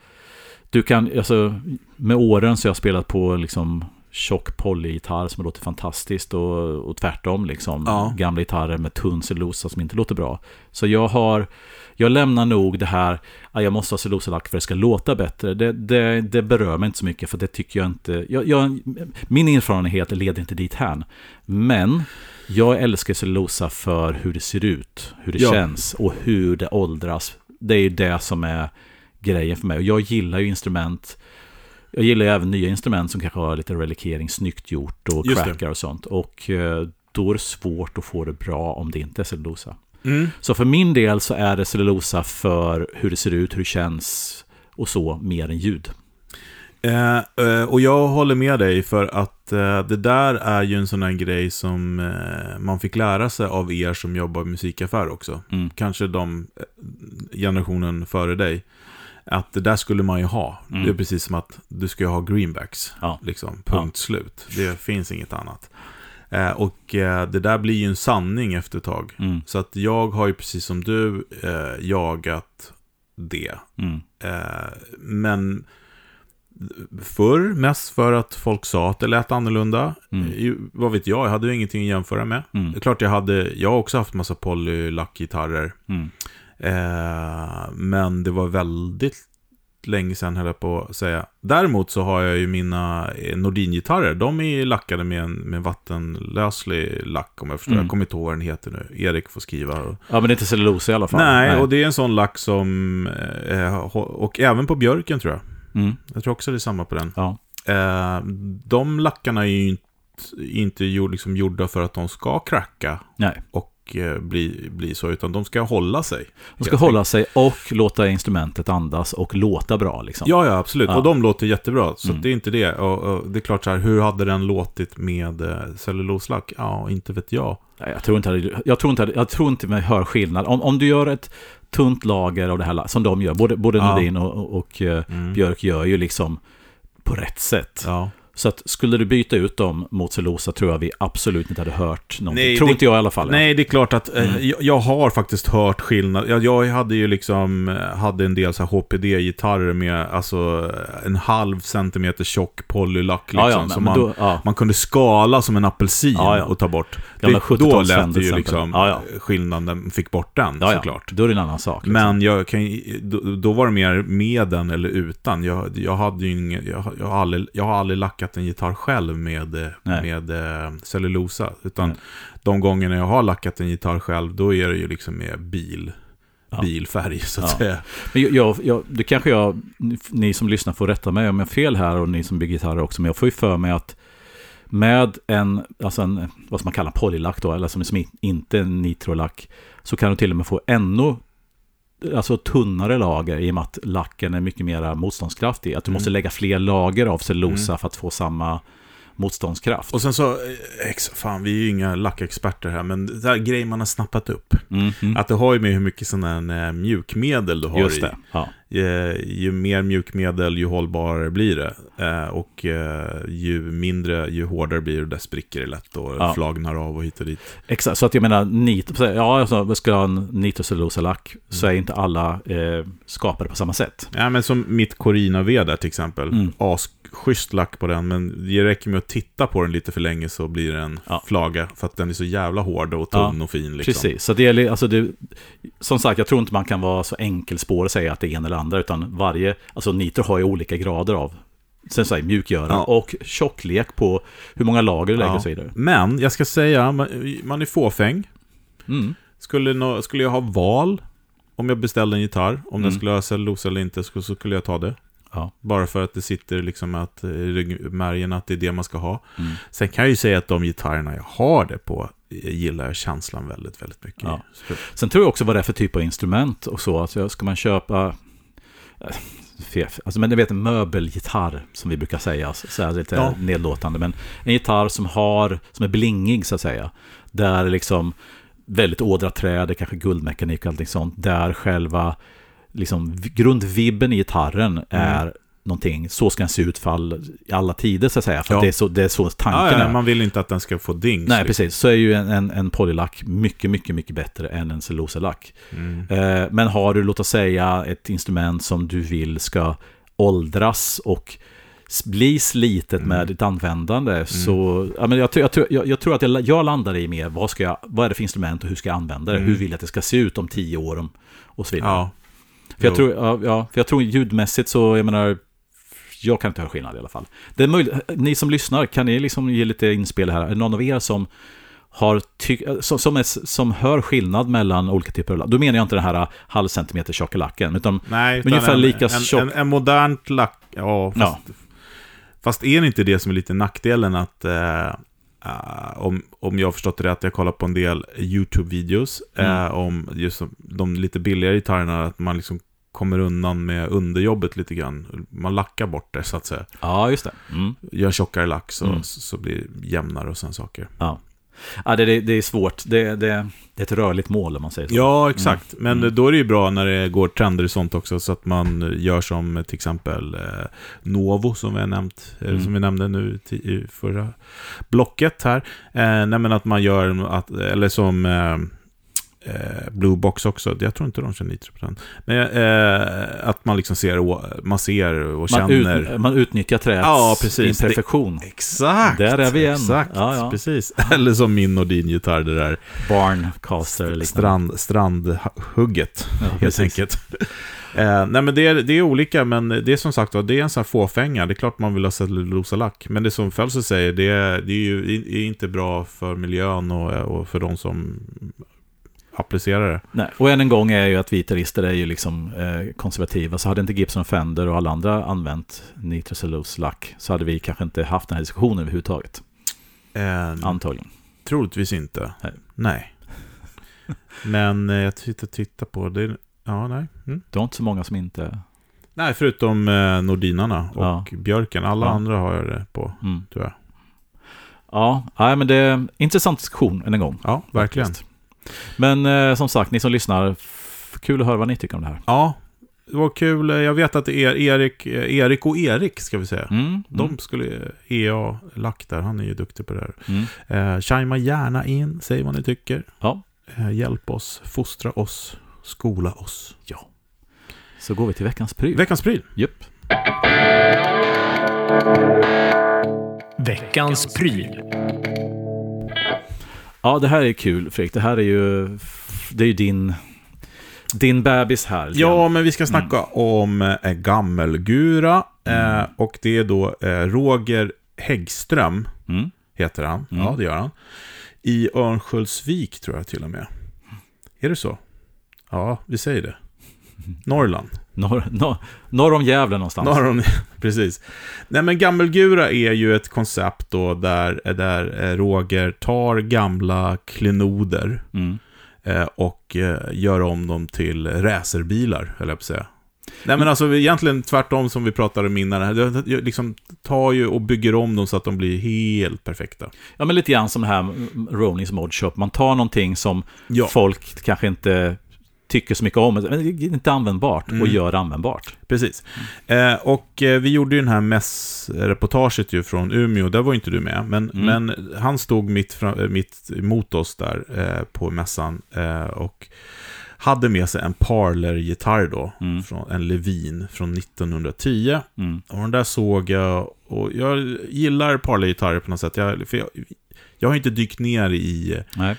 du kan, alltså med åren så har jag spelat på liksom tjock polygitarr som låter fantastiskt och, och tvärtom liksom. Ja. Gamla gitarrer med tunn cellulosa som inte låter bra. Så jag har, jag lämnar nog det här, att jag måste ha cellulosalack för att det ska låta bättre. Det, det, det berör mig inte så mycket för det tycker jag inte, jag, jag, min erfarenhet leder inte dit här. Men jag älskar cellulosa för hur det ser ut, hur det Ja. känns och hur det åldras. Det är ju det som är grejen för mig. Och jag gillar ju instrument. Jag gillar ju även nya instrument som kanske har lite relikering, snyggt gjort och Just det. crackar och sånt. Och eh, då är det svårt att få det bra om det inte är cellulosa. Mm. Så för min del så är det cellulosa för hur det ser ut, hur det känns och så, mer än ljud. Eh, eh, och jag håller med dig för att eh, det där är ju en sån här grej som eh, man fick lära sig av er som jobbar i musikaffär också. Mm. Kanske de generationen före dig. Att det där skulle man ju ha. Mm. Det är precis som att du ska ha greenbacks. Ja. Liksom, punkt slut. Det finns inget annat. Eh, och eh, det där blir ju en sanning efter ett tag. Mm. Så att jag har ju precis som du eh, jagat det. Mm. Eh, men förr mest för att folk sa att det lät annorlunda. Mm. Ju, vad vet jag, jag hade ju ingenting att jämföra med. Mm. Det är klart jag hade, jag har också haft massa polylackgitarrer. Mm. Eh, men det var väldigt länge sedan höll jag på att säga. Däremot så har jag ju mina eh, Nordin-gitarrer. De är lackade med en med vattenlöslig lack om jag förstår. Mm. Jag kommer inte ihåg vad den heter nu. Erik får skriva. Och... Ja, men det är inte cellulosa i alla fall. Nej, och det är en sån lack som... Eh, och även på björken tror jag. Mm. Jag tror också det är samma på den. Ja. Eh, de lackarna är ju inte, inte gjord, liksom gjorda för att de ska kracka Nej, och bli, bli så, utan de ska hålla sig. de ska hålla sig och låta instrumentet andas och låta bra liksom. Ja, ja, absolut. Ja. Och de låter jättebra. Så Mm. det är inte det. Och, och det är klart så här, hur hade den låtit med eh, celluloslack? Ja, inte vet jag. Nej, Jag tror inte, jag tror inte, jag tror inte mig hör skillnad. Om, om du gör ett tunt lager av det här, som de gör, både, både Ja. Nordin och, och, och eh, Mm. Björk gör ju liksom på rätt sätt. Ja. Så att skulle du byta ut dem mot cellulosa tror jag vi absolut inte hade hört någonting. Nej, tror det- inte jag i alla fall. Nej, det är klart att eh, Mm. jag, jag har faktiskt hört skillnad. Jag, jag hade ju liksom, eh, hade en del så HPD-gitarrer med alltså en halv centimeter tjock polylack liksom. ja, ja, men, som man, då, ja. man kunde skala som en apelsin och ta bort. Det, då 70-tals lät det ju liksom. Ja, ja. skillnaden, den fick bort den ja, såklart. Då är det en annan sak. liksom. Men jag kan, då, då var det mer med den eller utan. Jag, jag, hade ingen, jag, jag, har aldrig, jag har aldrig lackat en gitarr själv med, Nej. med eh, cellulosa. Utan Nej. de gångerna jag har lackat en gitarr själv, då är det ju liksom med bil, bilfärg så att Ja. säga. Men jag, jag, jag, det kanske jag, ni som lyssnar får rätta mig om jag har fel här och ni som bygger gitarrer också, men jag får ju för mig att med en, alltså en, vad ska man kalla polylack då, eller som, som inte en nitrolack, så kan du till och med få ännu alltså tunnare lager i och med att lacken är mycket mer motståndskraftig. Att du Mm. måste lägga fler lager av cellulosa för att få samma motståndskraft. Och sen så, eh, ex, fan vi är ju inga lackexperter här, men det här grejer man har snappat upp. Mm, mm. Att det har ju med hur mycket sådana eh, mjukmedel du har Just i. det. Ja. Eh, ju mer mjukmedel, ju hållbarare blir det. Eh, och eh, ju mindre, ju hårdare blir det, där spricker det lätt och Ja. flagnar av och hit och dit. Exakt, så att jag menar, nit, ja, alltså, vi ska ha en nitrocellulosalack så är inte alla eh, skapade på samma sätt. Ja, men som mitt Corina-V där till exempel. Mm. Asschysst lack på den, men det räcker med att titta på den lite för länge så blir det en Ja. flaga. För att den är så jävla hård och tunn och fin. Liksom. Precis, så det gäller, alltså det, som sagt, jag tror inte man kan vara så enkelspår och säga att det är en eller andra, utan varje, alltså nitro har ju olika grader av, sen säger mjukgöra Ja. och tjocklek på hur många lager du lägger Ja. och så vidare. Men jag ska säga, man, man är fåfäng. Mm. Skulle, skulle jag ha val om jag beställde en gitarr, om den Mm. skulle ha cellulosa eller inte, så, så skulle jag ta det. Ja. Bara för att det sitter liksom att, i ryggmärgen att det är det man ska ha. Mm. Sen kan jag ju säga att de gitarrerna jag har det på jag gillar jag känslan väldigt, väldigt mycket. Ja. Sen tror jag också vad det är för typ av instrument och så. Alltså ska man köpa... eh, Alltså, men du vet en möbelgitarr som vi brukar säga, så här lite Ja. nedlåtande. Men en gitarr som har, som är blingig så att säga. Där liksom väldigt ådrat träd, det kanske guldmekanik och allting sånt. Där själva liksom grundvibben i gitarren är någonting, så ska den se ut för all, i alla tider så att säga. För Ja. att det, är så, det är så tanken Ja, ja, är. man vill inte att den ska få dings. Nej, liksom. precis. Så är ju en, en, en polylack mycket, mycket, mycket bättre än en cellulosalack. Mm. Eh, men har du, låt oss säga, ett instrument som du vill ska åldras och bli slitet Mm. med ditt användande så, ja, men jag, tror- jag, jag, jag tror att jag, jag landar i mer, vad, ska jag, vad är det för instrument och hur ska jag använda det? Mm. Hur vill jag att det ska se ut om tio år om, och så vidare. Ja. För jag, tror, ja, ja, för jag tror ljudmässigt så, jag menar, jag kan inte höra skillnad i alla fall. Det är möjligt, ni som lyssnar, kan ni liksom ge lite inspel här? Är det någon av er som har som, som, är, som hör skillnad mellan olika typer av lack? Då menar jag inte den här halv centimeter tjocka lacken, utan Nej, utan ungefär en, lika en, tjock. en, en modernt lack... Ja, fast, fast är det inte det som är lite nackdelen att... Eh, eh, om, om jag har förstått det rätt, jag kollar på en del YouTube-videos eh, Mm. om just de lite billigare gitarrerna, att man liksom kommer undan med underjobbet lite grann. Man lackar bort det, så att säga. Ja, just det. Mm. Gör tjockare lack så, Mm. så blir det jämnare och sen saker. Ja. Ja, det, det, det är svårt. Det, det, det är ett rörligt mål om man säger så. Ja, exakt. Men Mm. då är det ju bra när det går trender i sånt också, så att man gör som till exempel eh, Novo, som vi har nämnt, eh, Mm. som vi nämnde nu i förra blocket här. Eh, nej, men att man gör, att, eller som eh, Blue Box också, jag tror inte de kör nitro på den. Men eh, att man liksom ser, å- man ser och Man, känner. ut, man utnyttjar träets Ja, precis. imperfektion. Exakt! Där är vi igen. Exakt, Ja, ja. precis. (laughs) Eller som min och din gitarr, det där Barncaster liknande. strand, strandhugget. Ja, helt precis. enkelt. (laughs) eh, nej men det är, det är olika, men det är som sagt det är en sån här fåfänga. Det är klart man vill ha cellulosalack. Men det som Fölse säger, det är, det är ju det är inte bra för miljön och, och för de som applicerar det. Nej, och än en gång är ju att vi gitarrister är ju liksom eh, konservativa. Så hade inte Gibson och Fender och alla andra använt nitrocellulose lack så hade vi kanske inte haft den här diskussionen överhuvudtaget. Eh, Antagligen. troligtvis inte. Nej. Nej. men eh, jag tittar, tittar på det. Ja, nej. Mm. Det var inte så många som inte... Nej, förutom eh, Nordinarna och Ja. Björken. Alla Ja. andra har jag det på, Mm. jag. Ja, nej, men det är en intressant diskussion än en gång. Ja, verkligen. faktiskt. Men eh, som sagt, ni som lyssnar, kul att höra vad ni tycker om det här. Ja, det var kul. Jag vet att det är Erik, eh, Erik och Erik, ska vi säga. Mm, De skulle, EA Lack där, han är ju duktig på det här. mm. Eh, chima gärna in, säg vad ni tycker. Ja. Eh, hjälp oss, fostra oss, skola oss. ja. Så går vi till veckans pryl. Veckans pryl. Japp. Veckans pryl. Ja, det här är kul Fredrik. Det här är ju, det är ju din, din bebis här. Ja, men vi ska snacka om eh, Gammelgura. Eh, och det är då eh, Roger Häggström, Mm. heter han. Mm. Ja, det gör han. I Örnsköldsvik, tror jag till och med. Är det så? Ja, vi säger det. Norrland. Norr, norr, norr om Gävle någonstans. Norr om, (laughs) precis. Nej, men Gammelgura är ju ett koncept då där, där eh, Roger tar gamla klenoder Mm. eh, och eh, gör om dem till racerbilar, höll jag på att säga. Nej men alltså egentligen tvärtom som vi pratade om innan. Det- liksom tar ju och bygger om dem så att de blir helt perfekta. Ja, men lite grann som det här mm, Rollings Mod Shop. Man tar någonting som Ja. folk kanske inte tycker så mycket om, men det är inte användbart och Mm. gör det användbart. Precis. Eh, och eh, vi gjorde ju den här mässreportaget ju från Umeå, där var inte du med. Men, Mm. men han stod mitt, eh, mitt emot oss där eh, på mässan eh, och hade med sig en Parler-gitarr då, Mm. från, en Levin från 1910. Mm. Och den där såg jag, och jag gillar Parler-gitarrer på något sätt. Jag, för jag, jag har inte dykt ner i Nej.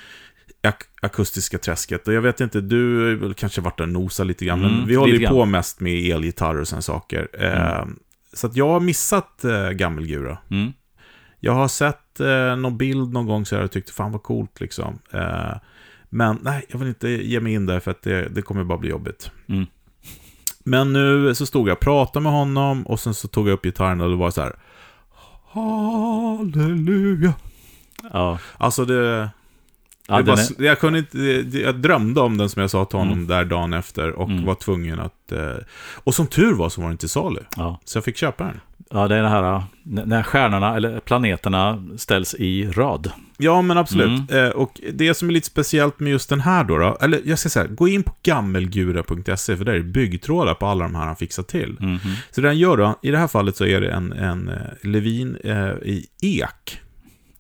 Ak akustiska träsket. Och jag vet inte, du har kanske varit där och nosat lite grann, Mm, men vi håller ju på mest med elgitarrer och sådana saker. Mm. så att jag har missat eh, Gammelgura. Mm. Jag har sett eh, någon bild någon gång så jag tyckte fan vad coolt liksom. Eh, men nej, jag vill inte ge mig in där för att det, det kommer bara bli jobbigt. Mm. Men nu så stod jag och pratade med honom och sen så tog jag upp gitarren och det var så här. Halleluja. Ja. Alltså det... Ja, den var, jag, kunde inte, jag drömde om den som jag sa till honom Mm. där dagen efter och Mm. var tvungen att... Eh, och som tur var så var den inte till salu. ja. Så jag fick köpa den. ja, det är det här n- när stjärnorna, eller planeterna, ställs i rad. Ja, men absolut. Mm. Eh, och det som är lite speciellt med just den här då, då eller jag ska säga, gå in på gammelgura.se för där är det byggtrådar på alla de här han fixat till. Mhm. Så det han gör då, i det här fallet så är det en, en eh, Levin eh, i ek.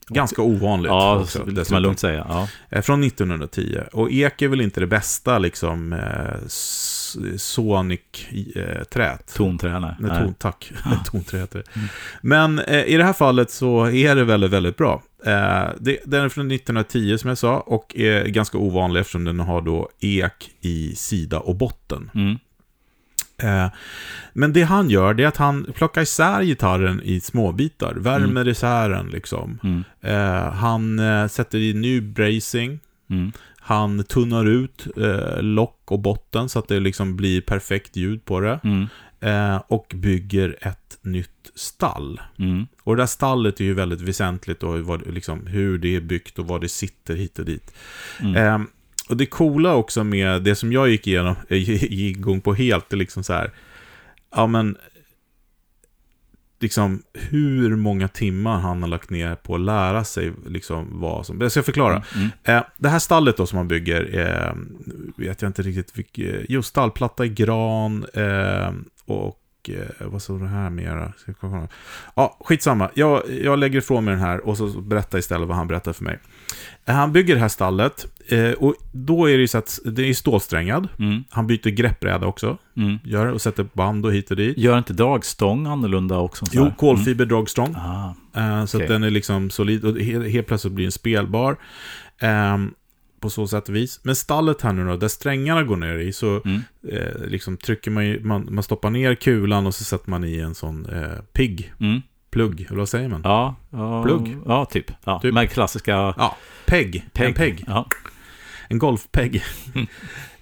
Ganska ovanligt Ja, också, så kan man lugnt säga. Ja. Eh, Från 1910. Och ek är väl inte det bästa liksom eh, s- Sonic-trät. Tonträna. Nej, ton, tack. (laughs) Tonträ heter det. Mm. Men eh, i det här fallet så är det väldigt, väldigt bra. Eh, det, den är från 1910 som jag sa och är ganska ovanlig eftersom den har då ek i sida och botten. Mm. Eh, men det han gör det är att han plockar isär gitarren i småbitar, värmer isär den liksom. Mm. Eh, han eh, sätter i ny bracing, Mm. han tunnar ut lock och botten så att det liksom blir perfekt ljud på det. Mm. Och bygger ett nytt stall. Mm. Och det där stallet är ju väldigt väsentligt och liksom, hur det är byggt och var det sitter hit och dit. Mm. Eh, och det coola också med det som jag gick igenom, (laughs) gick igång på helt, är liksom så här, ja men, liksom hur många timmar han har lagt ner på att lära sig liksom vad som, jag ska förklara. Mm. Eh, det här stallet då som man bygger, eh, vet jag inte riktigt vilket, jo stallplatta i gran eh, och eh, vad står det här mera? Ska jag kolla? Ja, skitsamma. Jag, jag lägger ifrån mig den här och så berättar istället vad han berättar för mig. Han bygger det här stallet eh, och då är det ju så att det är stålsträngad. Mm. Han byter greppbräda också, Mm. gör och sätter band och hit och dit. Gör inte dragstång annorlunda också? så Jo, här? kolfiber dragstrång. Mm. Ah. Eh, Så Okej. att den är liksom solid och helt, helt plötsligt blir den spelbar. ehm, på så sätt och vis. Men stallet här nu då, där strängarna går ner i, så Mm. eh, liksom trycker man, ju, man, man stoppar ner kulan och så sätter man i en sån eh, pigg, Mm. plugg, eller vad säger man? Ja, ja, Plugg? Ja, typ. Ja, Typ. Med klassiska Ja, pegg, en pegg, Ja. en golfpegg. (laughs)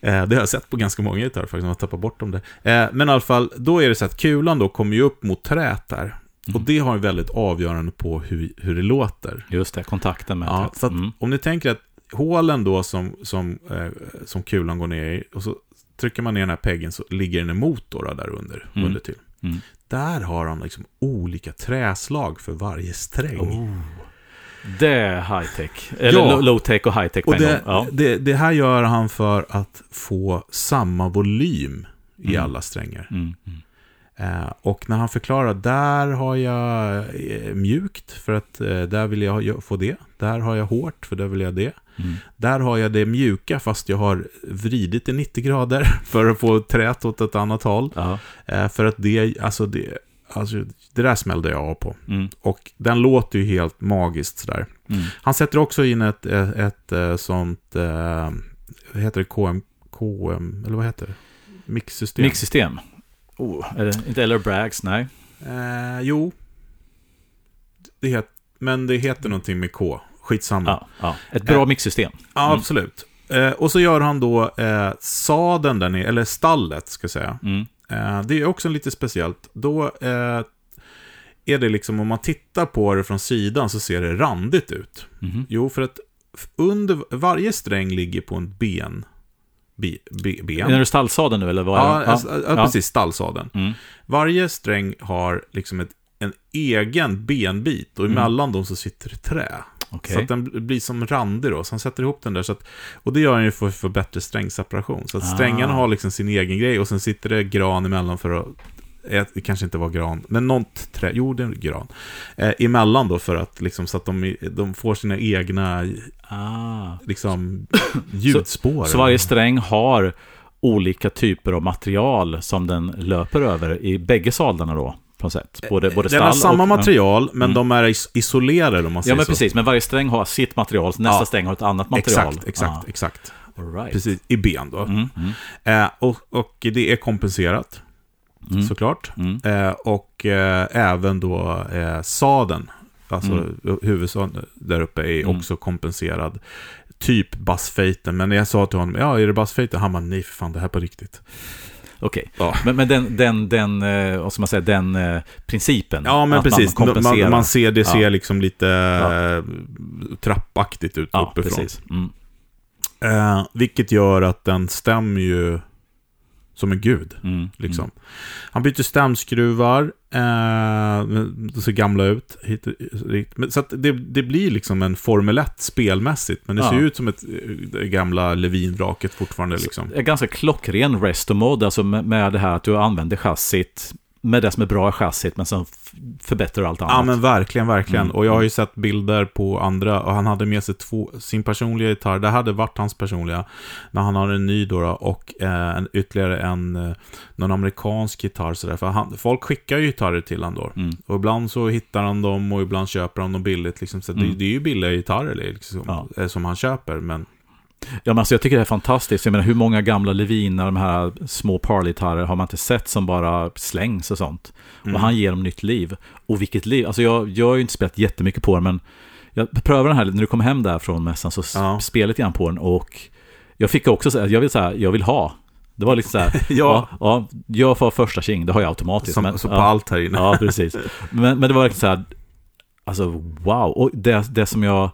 Eh, det har jag sett på ganska många gitarrer faktiskt, man tappar bort dem där. Eh, men i alla fall, då är det så att kulan då kommer ju upp mot träet där. Och Mm. det har en väldigt avgörande på hur, hur det låter. Just det, kontakten med Ja, att Mm. om ni tänker att hålen då som, som, eh, som kulan går ner i, och så trycker man ner den här peggen så ligger den emot då, där under, Mm. under till. Mm. Där har han liksom olika träslag för varje sträng. Oh. Det är high-tech. Eller Ja. low- low-tech och high-tech på Och en det, gång. Ja. det, det här gör han för att få samma volym i Mm. alla strängar. Mm. Eh, och när han förklarar, där har jag eh, mjukt för att eh, där vill jag få det. Där har jag hårt för där vill jag det. Mm. Där har jag det mjuka fast jag har vridit det 90 grader (laughs) för att få trät åt ett annat håll. Eh, för att det, alltså det, alltså det där smällde jag av på. Mm. Och den låter ju helt magiskt sådär. Mm. Han sätter också in ett, ett, ett, sånt, vad heter det, KM, KM, eller vad heter det? Mixsystem. Mixsystem. Oh, är det inte Eller Brags? Nej. Eh, jo. Det het, men det heter någonting med K. Skitsamma. Ja, ja. Ett bra Eh. mixsystem. Ja, Mm. absolut. Eh, och så gör han då eh, sadeln där nere, eller stallet ska jag säga. Mm. Eh, det är också lite speciellt. Då eh, är det liksom, om man tittar på det från sidan så ser det randigt ut. Mhm. Jo, för att under varje sträng ligger på en ben. Be, be, ben. Är det stallsadeln nu eller vad Ja, är det? alltså, ja, precis. Stallsadeln. Mm. Varje sträng har liksom ett, en egen benbit och Mm. emellan dem så sitter det trä. Okej. Så att den bl- blir som randig då, så han sätter ihop den där. Så att, och det gör han ju för, för bättre strängseparation. Så att Ah. strängarna har liksom sin egen grej och sen sitter det gran emellan för att det kanske inte var gran, men något trä, jo det är gran. Eh, emellan då för att liksom så att de, de får sina egna Ah. liksom ljudspår. Så varje sträng har olika typer av material som den löper över i bägge sadlarna då? På något sätt. Både, både Den har samma och, material, men Mm. de är is- isolerade om man Ja, säger men så. precis. Men varje sträng har sitt material, så nästa Ja. sträng har ett annat material. Exakt, exakt, Ah, exakt. right. Precis, i ben då. Mm, mm, Eh, och, och det är kompenserat, mm, såklart. mm. Eh, och eh, även då eh, sadeln, alltså Mm. huvudsadeln där uppe är Mm. också kompenserad. Typ bassfejten, men när jag sa till honom, ja är det bassfejten? Han bara, nej för fan det här är på riktigt. Okej. Ja. Men, men den, den, den, eh, vad ska man säga, den eh, principen. Ja, men precis. Man, Man, man, ser, det ser Ja. liksom lite Ja. eh, trappaktigt ut Ja, uppifrån. precis. Mm. Eh, vilket gör att den stämmer ju som en gud. Mm. Liksom. Han byter stämskruvar, eh, de ser gamla ut. Hit, hit. Så det, det blir liksom en Formel 1 spelmässigt, men det Ja. ser ut som ett eh, det gamla Levin-vraket fortfarande. Liksom. En ganska klockren resto mode, alltså med, med det här att du använder chassit med det som är bra i chassit, men som förbättrar allt annat. Ja men verkligen, verkligen. Mm. Och jag har ju sett bilder på andra, och han hade med sig två, sin personliga gitarr, det hade varit hans personliga, när han har en ny då, då och eh, en, ytterligare en, eh, någon amerikansk gitarr sådär. För han, folk skickar ju gitarrer till honom då. Mm. Och ibland så hittar han dem och ibland köper han dem billigt. Liksom. Så Mm. det, det är ju billiga gitarrer liksom, Ja. eh, som han köper. Men Ja, men alltså jag tycker det är fantastiskt. Jag menar, hur många gamla Leviner, de här små parligitarrer, har man inte sett som bara slängs och sånt? Mm. Och han ger dem nytt liv. Och vilket liv! Alltså jag, jag har ju inte spelat jättemycket på den, men jag prövade den här, när du kom hem där från mässan så Ja. spelade lite grann på den och jag fick också säga, jag vill här, jag vill ha. Det var liksom så här, (laughs) Ja. ja, ja, jag får första king, det har jag automatiskt. som, men, så på ja. allt här inne. Ja, precis. Men, men det var verkligen så här, alltså wow. Och det, det som jag,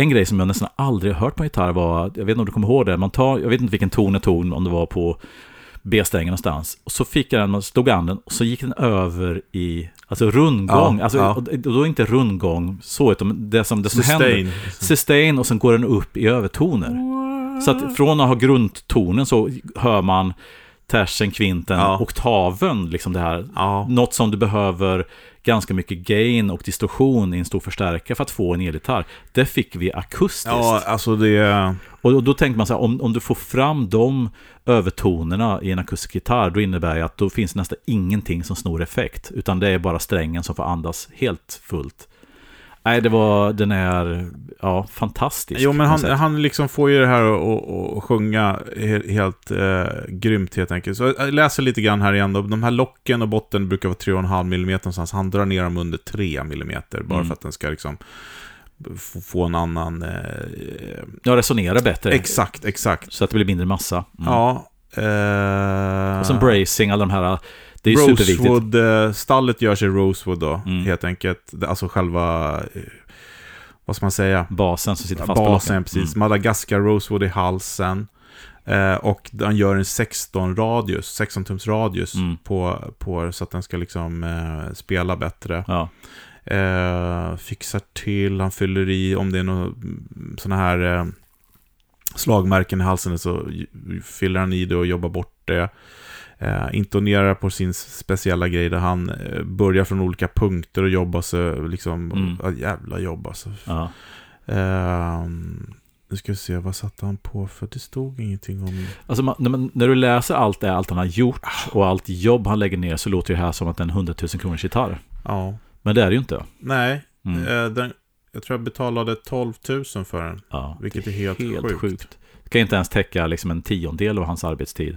en grej som jag nästan aldrig har hört på gitarr var, jag vet inte om du kommer ihåg det, man tar, jag vet inte vilken ton är ton, om det var på B-strängen någonstans. Och så fick jag den, man slog an den och så gick den över i, alltså rundgång. Ja, alltså, ja. Och då är inte rundgång så, utan det som, det som händer. Sustain. Sustain och sen går den upp i övertoner. Så att från att ha grundtonen så hör man tersen, kvinten, Ja. oktaven, liksom det här. Ja. Något som du behöver ganska mycket gain och distorsion i en stor förstärkare för att få en elgitarr. Det fick vi akustiskt. ja, alltså det... Och, då tänker man så här, om, om du får fram de övertonerna i en akustisk gitarr, då innebär det att då finns nästan ingenting som snor effekt, utan det är bara strängen som får andas helt fullt. Nej, det var, den är, ja, fantastisk. Jo, men han, han liksom får ju det här att- sjunga he- helt eh, grymt helt enkelt. Så jag läser lite grann här igen då. De här locken och botten brukar vara 3,5 mm någonstans. Han drar ner dem under 3 mm bara Mm. för att den ska liksom få, en annan... Eh, Ja, resonerar bättre. exakt, exakt. Så att det blir mindre massa. Mm. Ja. Eh, Och sen bracing, alla de här, det är ju superviktigt. Rosewood, eh, stallet görs i Rosewood då, Mm. helt enkelt. Alltså själva, eh, vad ska man säga? Basen som sitter fast på Basen, precis. Mm. Madagaskar Rosewood i halsen. Eh, och han gör en 16 radius, 16 tums radius Mm. på, på så att den ska liksom eh, spela bättre. Ja. Eh, fixar till, han fyller i om det är några sådana här eh, slagmärken i halsen så fyller han i det och jobbar bort det. Eh, intonerar på sin speciella grej där han eh, börjar från olika punkter och jobbar så liksom, Mm. ja, jävla jobb alltså. Ja. Ehm, nu ska vi se, vad satte han på för? Det stod ingenting om... Alltså, man, när, man, när du läser allt det allt han har gjort Ah. och allt jobb han lägger ner så låter det här som att det är en 100 000 kronors gitarr. Ja, Men det är det ju inte. nej. Mm. Eh, den, jag tror jag betalade 12 000 för den. Ja, Vilket är helt, helt sjukt. sjukt. Det kan inte ens täcka liksom en tiondel av hans arbetstid.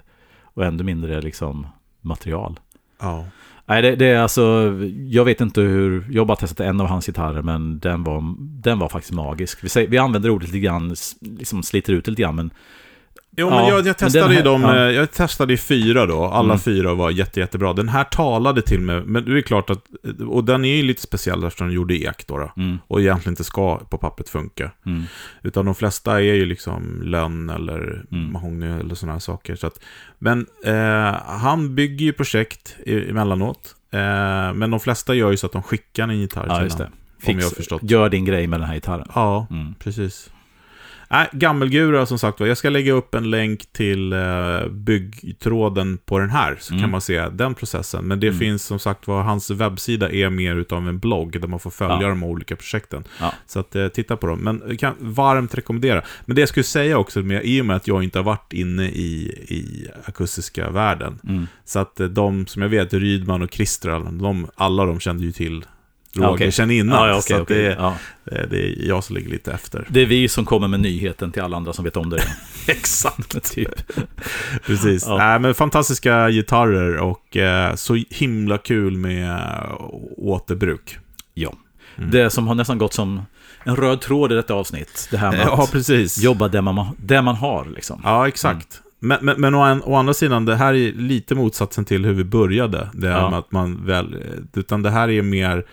Och ännu mindre liksom material. Ja. Nej, det, det är alltså, jag vet inte hur, jag har bara testat en av hans gitarrer, men den var, den var faktiskt magisk. Vi, säger, vi använder ordet lite grann, liksom sliter ut det lite grann, men Jo, Ja, men jag, men jag testade ju här- dem, ja. eh, jag testade i fyra då, alla Mm. fyra var jätte, jättebra. Den här talade till mig, men det är klart att, och den är ju lite speciell eftersom den gjorde ek då, då mm, och egentligen inte ska på pappret funka. mm, Utan de flesta är ju liksom lönn eller Mm. mahogny eller sådana här saker. Så att, men eh, han bygger ju projekt emellanåt. Eh, men de flesta gör ju så att de skickar en gitarr ja till honom, Om jag har förstått. Gör din grej med den här gitarren. Ja, Mm. precis. Gammelgura som sagt var. Jag ska lägga upp en länk till eh, byggtråden på den här, så Mm. kan man se den processen. Men det Mm. finns som sagt var, hans webbsida är mer utav en blogg, där man får följa Ja. de olika projekten. Ja. Så att, eh, titta på dem. Men jag kan varmt rekommendera. Men det jag skulle säga också, med, i och med att jag inte har varit inne i, i akustiska världen, Mm. så att eh, de som jag vet, Rydman och Kristral, de, alla de kände ju till Roger okej. sen innan. Ja, ja, så okej, att okej. det, Ja. är, det är jag som ligger lite efter. Det är vi som kommer med nyheten till alla andra som vet om det. (laughs) Exakt. (laughs) typ. Precis. Ja. Nej, men fantastiska gitarrer och eh, så himla kul med eh, återbruk. Ja. Mm. Det som har nästan gått som en röd tråd i detta avsnitt. Det här med (laughs) Ja, att precis. jobba där man, där man har. Liksom. Ja, exakt. Men, men, men å, å, andra sidan, det här är lite motsatsen till hur vi började. Det Ja. med att man väl, utan det här är mer,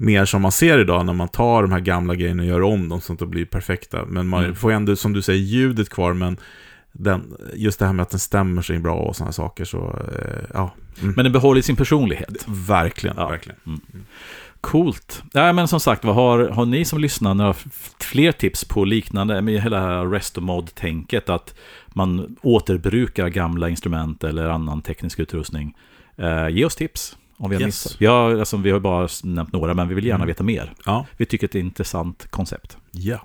mer som man ser idag när man tar de här gamla grejerna och gör om dem så att de blir perfekta. Men man Mm. får ändå, som du säger, ljudet kvar, men den, just det här med att den stämmer sig bra och sådana saker. Så, eh, ja, mm. Men den behåller sin personlighet. verkligen, Ja. verkligen. Coolt. Ja, men som sagt, vad har, har ni som lyssnar några fler tips på liknande, med hela det här resto mod-tänket, att man återbrukar gamla instrument eller annan teknisk utrustning? Eh, ge oss tips om vi har Yes. missat. Ja, alltså, vi har bara nämnt några, men vi vill gärna Mm. veta mer. Ja. Vi tycker att det är ett intressant koncept. Ja.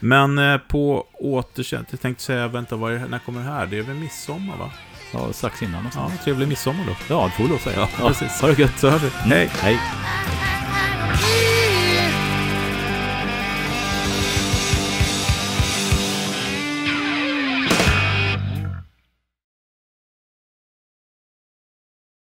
Men eh, på återkänd, jag tänkte säga, vänta, vad är när kommer det här? Det är väl midsommar va? Ja, strax innan. Ja, trevlig midsommar då. ja, det får vi lov att säga. Ja, precis. Ha det gött. Så hörs vi. Mm. Hej! Hej.